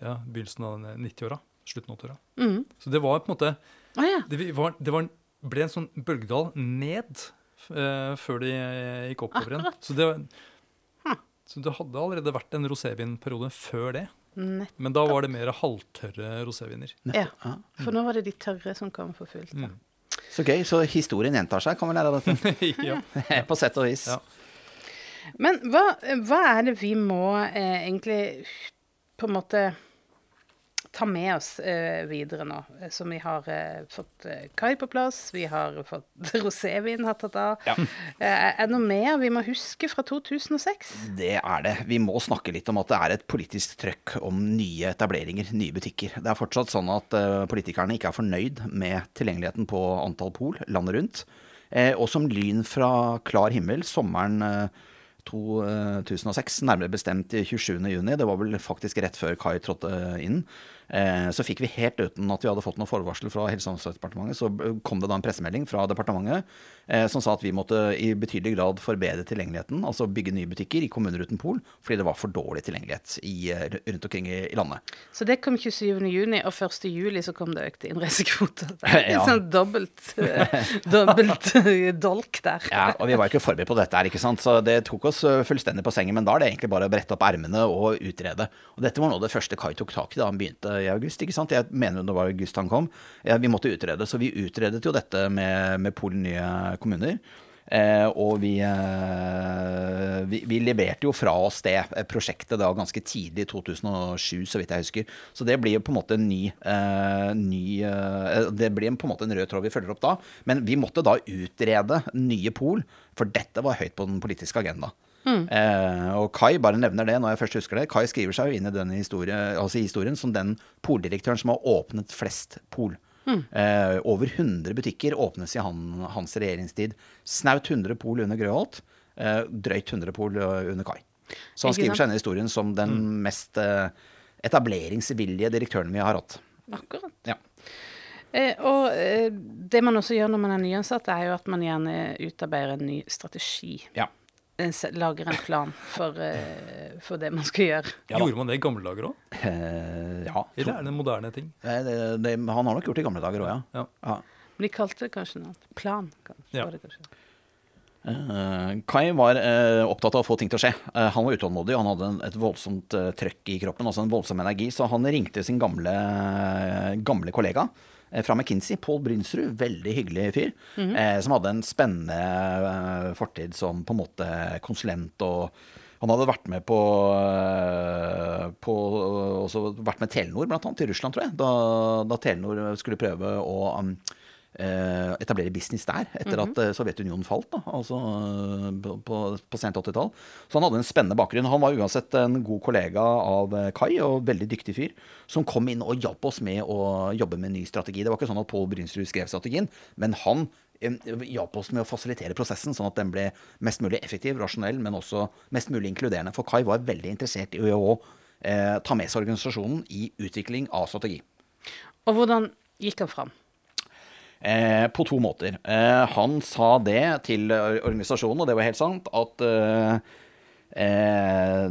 ja, begynnelsen av 90-åra. Slutten av 80-åra. Mm. Så det var på en måte ah, ja. Det, var, det var, ble en sånn bølgedal ned uh, før de eh, gikk oppover igjen. Så det, Hm. så det hadde allerede vært en rosévinperiode før det. Nettopp. Men da var det mer halvtørre roséviner. ja. Ja. For nå var det de tørre som kom for fullt. Mm. Så gøy. Så historien gjentar seg, kan vi lære av dette. ja. (laughs) På sett og vis. Ja. Men hva, hva er det vi må eh, egentlig på en måte ta med oss eh, videre nå? Som vi har eh, fått eh, kai på plass, vi har fått (laughs) rosévin har tatt av. Ja. Eh, er det noe mer vi må huske fra 2006? Det er det. Vi må snakke litt om at det er et politisk trøkk om nye etableringer, nye butikker. Det er fortsatt sånn at eh, politikerne ikke er fornøyd med tilgjengeligheten på antall pol landet rundt. Eh, og som lyn fra klar himmel sommeren eh, 2006, nærmere bestemt i 27. juni, det var vel faktisk rett før Kai trådte inn, så fikk vi helt uten at vi hadde fått noe forvarsel fra Helse- og omsorgsdepartementet, så kom det da en pressemelding fra departementet eh, som sa at vi måtte i betydelig grad forbedre tilgjengeligheten, altså bygge nye butikker i kommuner uten pol, fordi det var for dårlig tilgjengelighet i, eh, rundt omkring i, landet. Så det kom 27. juni, og 1. juli så kom det økte innreisekvoter. (laughs) Er Ja. en sånn dobbelt, eh, dobbelt (laughs) eh, dolk der. Ja, og vi var ikke forberedt på dette her, ikke sant. Så det tok oss eh, fullstendig på sengen. Men da er det egentlig bare å brette opp ermene og utrede. Og dette var noe av det første Kai tok tak i da han begynte i august, ikke sant. Jeg mener det var august han kom. Ja, vi måtte utrede. Så vi utredet jo dette med, med Polen nye kommuner. Eh, og vi, eh, vi, vi leverte jo fra oss det eh, prosjektet da ganske tidlig i 2007, så vidt jeg husker. Så det blir jo på en måte en ny, eh, ny eh, Det blir på en måte en rød tråd vi følger opp da. Men vi måtte da utrede nye pol, for dette var høyt på den politiske agenda. Eh, og Kai bare nevner det når jeg først husker det. Kai skriver seg jo inn i denne historie, altså historien som den poldirektøren som har åpnet flest pol. Eh, over 100 butikker åpnes i han, hans regjeringstid. Snaut 100 pol under Grøholt. Eh, drøyt 100 pol eh, under Kai. Så han skriver seg inn i historien som den mest eh, etableringsvillige direktøren vi har hatt. Akkurat. Ja. Eh, og eh, det man også gjør når man er nyansatt, er jo at man gjerne utarbeider en ny strategi. ja. Se- lager en plan for, eh, for det man skal gjøre. Ja. Gjorde man det i gamle dager òg? Eh, ja. Eller er det en moderne ting? Eh, Det, det, han har nok gjort det i gamle dager òg, ja. Ja. ja. Men de kalte det kanskje noe annet. Plan. kanskje, Ja. var det kanskje. Eh, Kai var eh, opptatt av å få ting til å skje. Eh, han var utålmodig, og han hadde en, et voldsomt eh, trøkk i kroppen, altså en voldsom energi, så han ringte sin gamle, gamle kollega eh, fra McKinsey, Pål Brynsrud, veldig hyggelig fyr, eh, som hadde en spennende eh, fortid som på en måte konsulent og han hadde vært med på, eh, på også vært med Telenor, blant annet, til Russland, tror jeg. Da, da Telenor skulle prøve å um, eh, etablere business der, etter at eh, Sovjetunionen falt, da, altså eh, på, på, på sent 80-tall. Så han hadde en spennende bakgrunn. Han var uansett en god kollega av eh, Kai, og veldig dyktig fyr, som kom inn og hjalp oss med å jobbe med ny strategi. Det var ikke sånn at Pål Brynsrud skrev strategien, men han eh, hjalp oss med å fasilitere prosessen, sånn at den ble mest mulig effektiv, rasjonell, men også mest mulig inkluderende. For Kai var veldig interessert i å eh, ta med seg organisasjonen i utvikling av strategi. Og hvordan gikk han fram? Eh, på to måter. Eh, han sa det til organisasjonen, og det var helt sant, at eh, eh,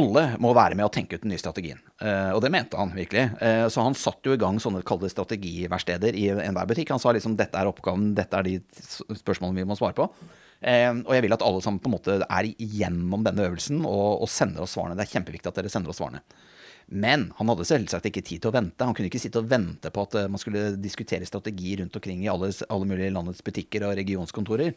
alle må være med å tenke ut den nye strategien. Eh, og det mente han virkelig. Så han satte jo i gang sånne kalde strategiverksteder i enhver butikk. Han sa liksom dette er oppgaven, dette er de spørsmålene vi må svare på. Eh, og jeg vil at alle sammen på en måte er igjennom denne øvelsen og, og sender oss svarene. Det er kjempeviktig at dere sender oss svarene. Men han hadde selvsagt ikke tid til å vente. Han kunne ikke sitte og vente på at eh, man skulle diskutere strategi rundt omkring i alle, alle mulige landets butikker og regionskontorer.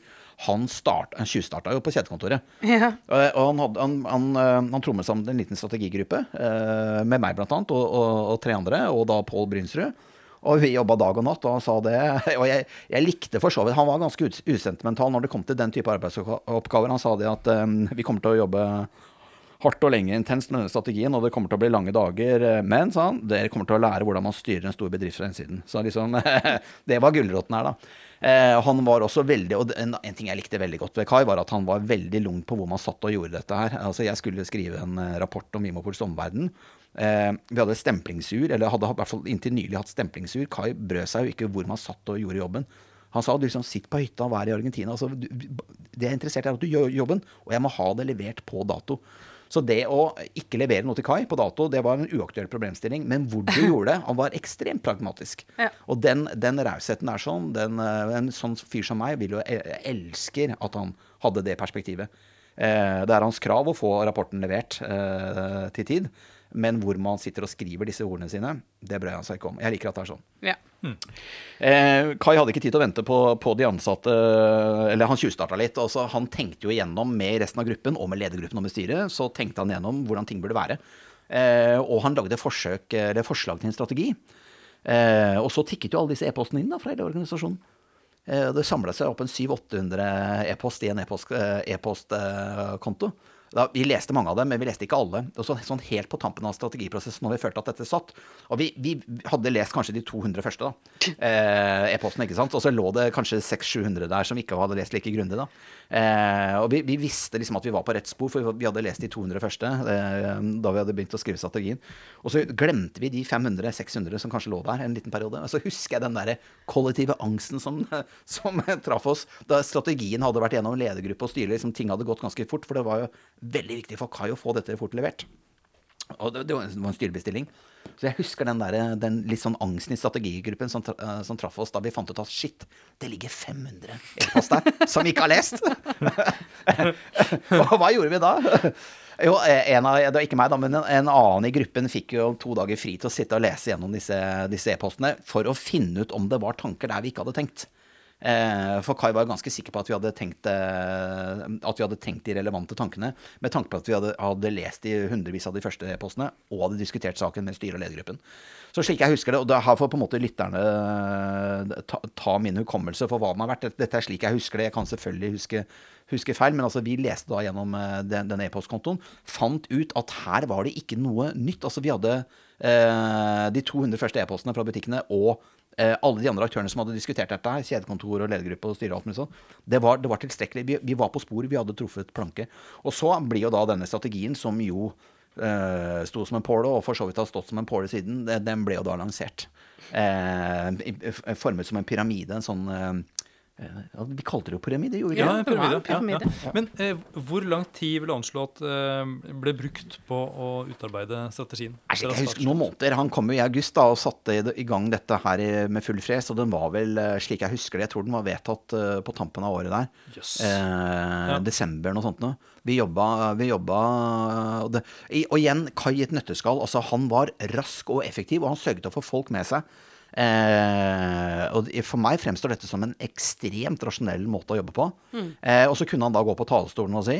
Han, start, han tjuvstarta jo på kjedekontoret. Ja. Og og han, hadde, han, han, eh, han trommet sammen en liten strategigruppe, eh, med meg blant annet, og, og, og tre andre, og da Pål Brynsrud. Og vi jobba dag og natt, og han sa det. (laughs) Og jeg, jeg likte for så vidt Han var ganske usentimental når det kom til den type arbeidsoppgaver. Han sa det at um, vi kommer til å jobbe hardt og lenge intenst med denne strategien, og det kommer til å bli lange dager. eh, Men, sa han, dere kommer til å lære hvordan man styrer en stor bedrift fra innsiden. Så liksom, (laughs) det var gulroten her, da. Eh, han var også veldig, og en, ting jeg likte veldig godt ved Kai, var at han var veldig lung på hvor man satt og gjorde dette her. Altså, jeg skulle skrive en eh, rapport om Vimopols omverden. Vi hadde stemplingsur, eller hadde i hvert fall inntil nylig hatt stemplingsur. Kai brød seg jo ikke hvor man satt og gjorde jobben. Han sa du liksom sitt på hytta og vær i Argentina. Altså, du, det jeg er interessert i, er at du gjør jobben, og jeg må ha det levert på dato. Så det å ikke levere noe til Kai på dato, det var en uaktuell problemstilling. Men hvor du (laughs) gjorde det, han var ekstremt pragmatisk. Ja. Og den, den rausheten er sånn. Den, eh, en sånn fyr som meg vil jo elsker at han hadde det perspektivet. Eh, det er hans krav å få rapporten levert eh, til tid. Men hvor man sitter og skriver disse ordene sine, det brød han seg ikke om. Jeg liker at det er sånn. Ja. Eh, Kai hadde ikke tid til å vente på, på de ansatte, eller han tjuvstarta litt. Altså, han tenkte jo igjennom med resten av gruppen, og med ledergruppen og med styret, så tenkte han igjennom hvordan ting burde være. Eh, og han lagde forsøk, eller forslag til en strategi. Eh, og så tikket jo alle disse e-postene inn da, fra hele organisasjonen. Eh, det samla seg opp en 700-800 e-post i en e-post- eh, e-postkonto. Da, vi leste mange av dem, men vi leste ikke alle. Og så, sånn helt på tampen av strategiprosessen når vi følte at dette satt. Og vi, vi hadde lest kanskje de 200 første, da. (laughs) Eh, e-postene, ikke sant. Og så lå det kanskje 600-700 der som ikke hadde lest like grundig, da. Eh, og vi, vi visste liksom at vi var på rett spor, for vi hadde lest de 200 første eh, da vi hadde begynt å skrive strategien. Og så glemte vi de 500-600 som kanskje lå der en liten periode. Og så husker jeg den der kollektive angsten som, (laughs) som traff oss da strategien hadde vært gjennom ledergruppe og styre. Liksom, ting hadde gått ganske fort, for det var jo veldig viktig for Kai å få dette fort levert. Og det, det var en, styrebestilling. Så jeg husker den, der, den litt sånn angsten i strategigruppen som, tra- eh, som traff oss da vi fant ut at shit, det ligger 500 e-post der som vi ikke har lest! (laughs) og hva gjorde vi da? Jo, en av, det var ikke meg, da, men en, en annen i gruppen fikk jo to dager fri til å sitte og lese gjennom disse, e-postene for å finne ut om det var tanker der vi ikke hadde tenkt. Eh, for Kai var ganske sikker på at vi hadde tenkt, eh, at vi hadde tenkt de relevante tankene, med tanke på at vi hadde, hadde lest de hundrevis av de første e-postene og hadde diskutert saken med styret og ledergruppen. Så slik jeg husker det, og her får på en måte lytterne eh, ta, ta min hukommelse for hva den har vært. Dette er slik jeg husker det. Jeg kan selvfølgelig huske, huske feil, men altså vi leste da gjennom den, e-postkontoen, fant ut at her var det ikke noe nytt. Altså vi hadde eh, de 200 første e-postene fra butikkene og alle de andre aktørene som hadde diskutert dette, her, kjedekontor og ledergruppe og styre og alt mulig sånn, det var, det var tilstrekkelig. Vi, vi var på spor, vi hadde truffet planke. Og så blir jo da denne strategien, som jo eh, sto som en påle, og for så vidt har stått som en påle siden, den ble jo da lansert. Eh, formet som en pyramide, en sånn eh, vi kalte det jo pyramide, gjorde vi ikke Ja, pyramide. pyramide. Ja, ja. Men eh, hvor lang tid vil du anslå at eh, ble brukt på å utarbeide strategien? Jeg, jeg husker, noen måneder. Han kom jo i august da og satte i, i gang dette her med full fres. Og den var vel, eh, slik jeg husker det, jeg tror den var vedtatt uh, på tampen av året der. Yes. Eh, Ja. Desember, noe sånt noe. Vi jobba, vi jobba og, det, i, og igjen, Kai i et nøtteskall. Altså, han var rask og effektiv, og han sørget for å få folk med seg. Eh, og for meg fremstår dette som en ekstremt rasjonell måte å jobbe på. Eh, og så kunne han da gå på talerstolen og si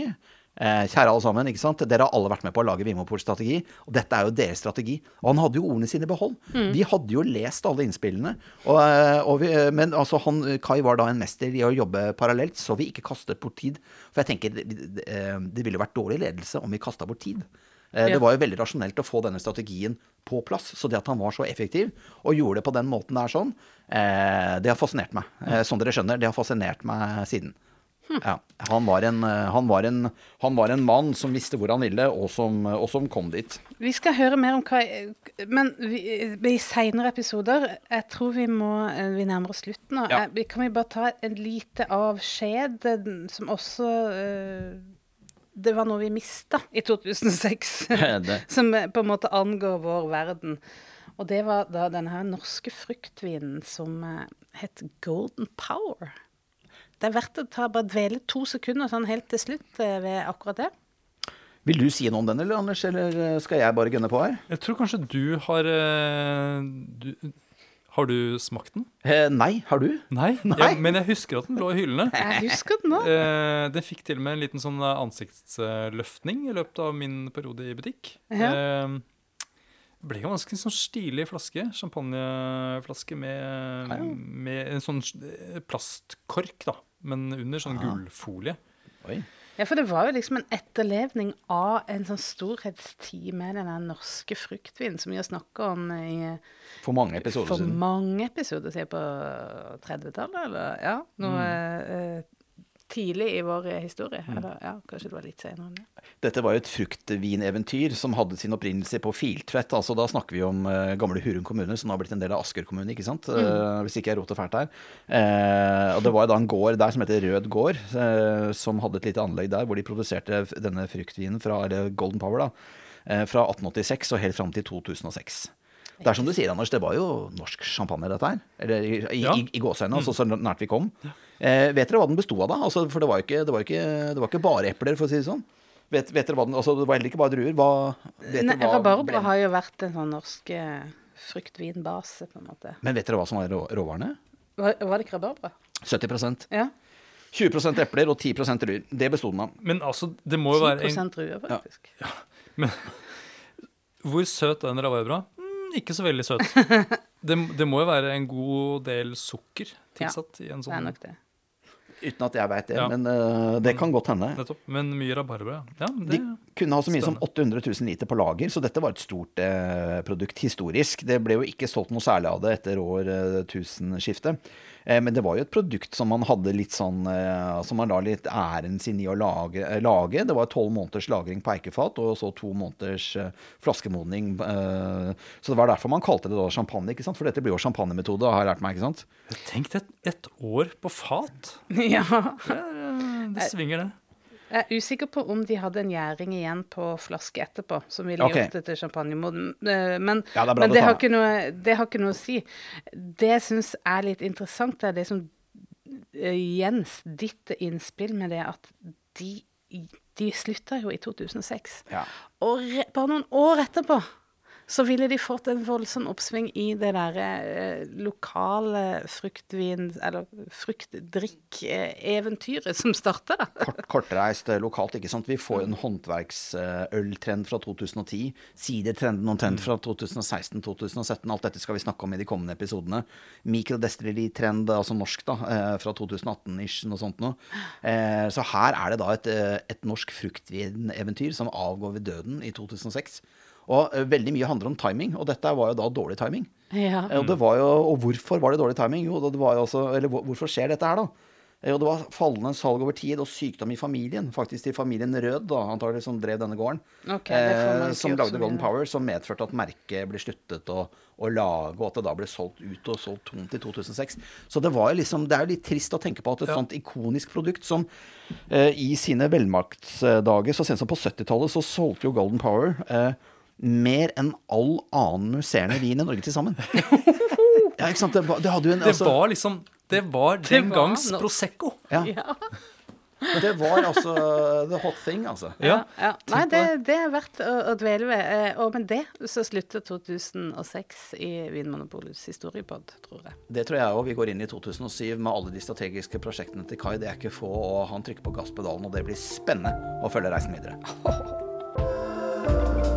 eh, Kjære alle sammen, ikke sant? dere har alle vært med på å lage Vimopols strategi, og dette er jo deres strategi. Og han hadde jo ordene sine i behold. Vi hadde jo lest alle innspillene. Og, eh, og vi, eh, men altså, han, Kai var da en mester i å jobbe parallelt, så vi ikke kastet bort tid. For jeg tenker det, det, eh, ville vært dårlig ledelse om vi kasta bort tid. Eh. Det var jo veldig rasjonelt å få denne strategien på plass. Så det at han var så effektiv og gjorde det på den måten der sånn, eh, det har fascinert meg. Eh, som dere skjønner, det har fascinert meg siden. Ja, han, var en, eh, han, var en, han var en mann som visste hvor han ville, og som, og som kom dit. Vi skal høre mer om hva Men vi, i seinere episoder Jeg tror vi må Vi nærmer oss slutten nå. Ja. Kan vi bare ta en lite avskjed, som også Det var noe vi mista i 2006. (laughs) Som på en måte angår vår verden. Og det var da denne her norske fruktvinen som eh, het Golden Power. Det er verdt å ta, bare dvele to sekunder sånn helt til slutt eh, ved akkurat det. Vil du si noe om den, eller Anders, eller eh, skal jeg bare gunne på her? Jeg tror kanskje du har du, Har du smakt den? Eh, nei, har du? Nei, (laughs) Nei. Ja, men jeg husker at den lå i hyllene. Jeg husker den nå. Eh, den fikk til og med en liten sånn eh, ansiktsløftning i løpet av min periode i butikk. Ja. Eh, ble en ganske sånn stilig flaske. Champagneflaske med, Ja, med en sånn eh, plastkork, da. Men under sånn gullfolie. Oi. Ja, for det var jo liksom en etterlevning av en sånn storhetstid med den norske fruktvinen som vi har snakka om i For mange episoder for siden. mange episoder siden på 30-tallet, eller ja, noe eh, tidlig i vår historie. Eller ja, kanskje det var litt senere. Ja. Dette var jo et fruktvineventyr som hadde sin opprinnelse på Filtvet. altså Da snakker vi om uh, gamle Hurum kommune, som har blitt en del av Asker kommune. ikke sant? Eh, hvis ikke jeg roter fælt her. Uh, og Det var jo da en gård der som heter Rød gård, eh, som hadde et lite anlegg der hvor de produserte denne fruktvinen fra eller Golden Power da, eh, fra 1886 og helt fram til 2006. Det er som du sier, Anders, det var jo norsk champagne, dette her. Eller i, i, Ja. i, i gåseøynene, altså så nært vi kom. Eh, vet dere hva den besto av, da? Altså, for det var jo ikke, det var ikke, det var ikke bare epler, for å si det sånn. Vet, vet dere hva den, altså Det var heller ikke bare druer. Hva, vet Nei, dere hva Rabarbra har jo vært en sånn norsk eh, fruktvinbase, på en måte. Men vet dere hva som var rå, råvarene? Var, var det ikke rabarbra? 70% Ja. 20% epler og 10% druer. Det besto den av. Men altså, det må jo være 10 en, druer, faktisk. (laughs) Hvor søt er en rabarbra? Mm, ikke så veldig søt. (laughs) Det, det må jo være en god del sukker tilsatt i en sånn Det er sånn nok det. Uten at jeg veit det, Ja. men uh, det kan godt hende. Nettopp. Men mye rabarbra, ja. ja De kunne ha så mye som 800 000 liter på lager, så dette var et stort eh, produkt historisk. Det ble jo ikke solgt noe særlig av det etter år eh, tusenskiftet. Eh, men det var jo et produkt som man hadde litt sånn eh, Som man la litt æren sin i å lage. Eh, lage. Det var tolv måneders lagring på eikefat, og så to måneders eh, flaskemodning. Eh, så det var derfor man kalte det da champagne, ikke sant? For dette blir jo champagnemetode, har jeg lært meg, ikke sant? Tenk deg et, år på fat. (laughs) Ja. Det, eh, det svinger, det. Jeg er usikker på om de hadde en gjæring igjen på flaske etterpå, som ville okay. gjort det til champagnemoden. Eh, Men, Ja, det men det, har noe, det har ikke noe å si. Det jeg syns er litt interessant, er det som eh, Jens, ditt innspill med det at de, de slutta jo i 2006. Ja. Og re, bare noen år etterpå så ville de fått en voldsom oppsving i det derre eh, lokale fruktvin... Eller fruktdrikk-eventyret som starta. Kort, kortreist eh, lokalt, ikke sant. Vi får en håndverksøltrend fra 2010. Sidertrenden omtrent fra 2016-2017. Alt dette skal vi snakke om i de kommende episodene. Mikrodestilleri-trend, altså norsk, da, eh, fra 2018-ish, noe sånt noe. Eh, Så her er det da et, eh, et norsk fruktvineventyr som avgår ved døden i 2006. Og eh, veldig mye handler om timing, og dette var jo da dårlig timing. Ja. Eh, Og, det var jo, og hvorfor var det dårlig timing? Jo, det var jo også, eller hvorfor skjer dette her, da? Eh, Og det var fallende salg over tid og sykdom i familien, faktisk til familien Rød, da, antagelig som drev denne gården, Ok, det får man eh, som lagde Golden. Power, som medførte at merket ble sluttet å, å lage, og at det da ble solgt ut og solgt tomt i 2006. Så det var jo liksom, det er jo litt trist å tenke på at et Ja. sånt ikonisk produkt som eh, i sine velmaktsdager, så sent som på 70-tallet, så solgte jo Golden Power eh, mer enn all annen musserende vin i Norge til sammen. (laughs) ja, ikke sant? Det, var- det hadde jo en Det altså- var liksom Det var den gangs no... Prosecco. ja, Ja. Det var altså the hot thing, altså. Ja. Ja, Nei, det, det er verdt å, å dvele ved. Eh, Og med det så slutter 2006 i Vinmonopolets historiepod, tror jeg. Det tror jeg òg. Vi går inn i 2007 med alle de strategiske prosjektene til Kai. Det er ikke få, og han trykker på gasspedalen, og det blir spennende å følge reisen videre. (laughs)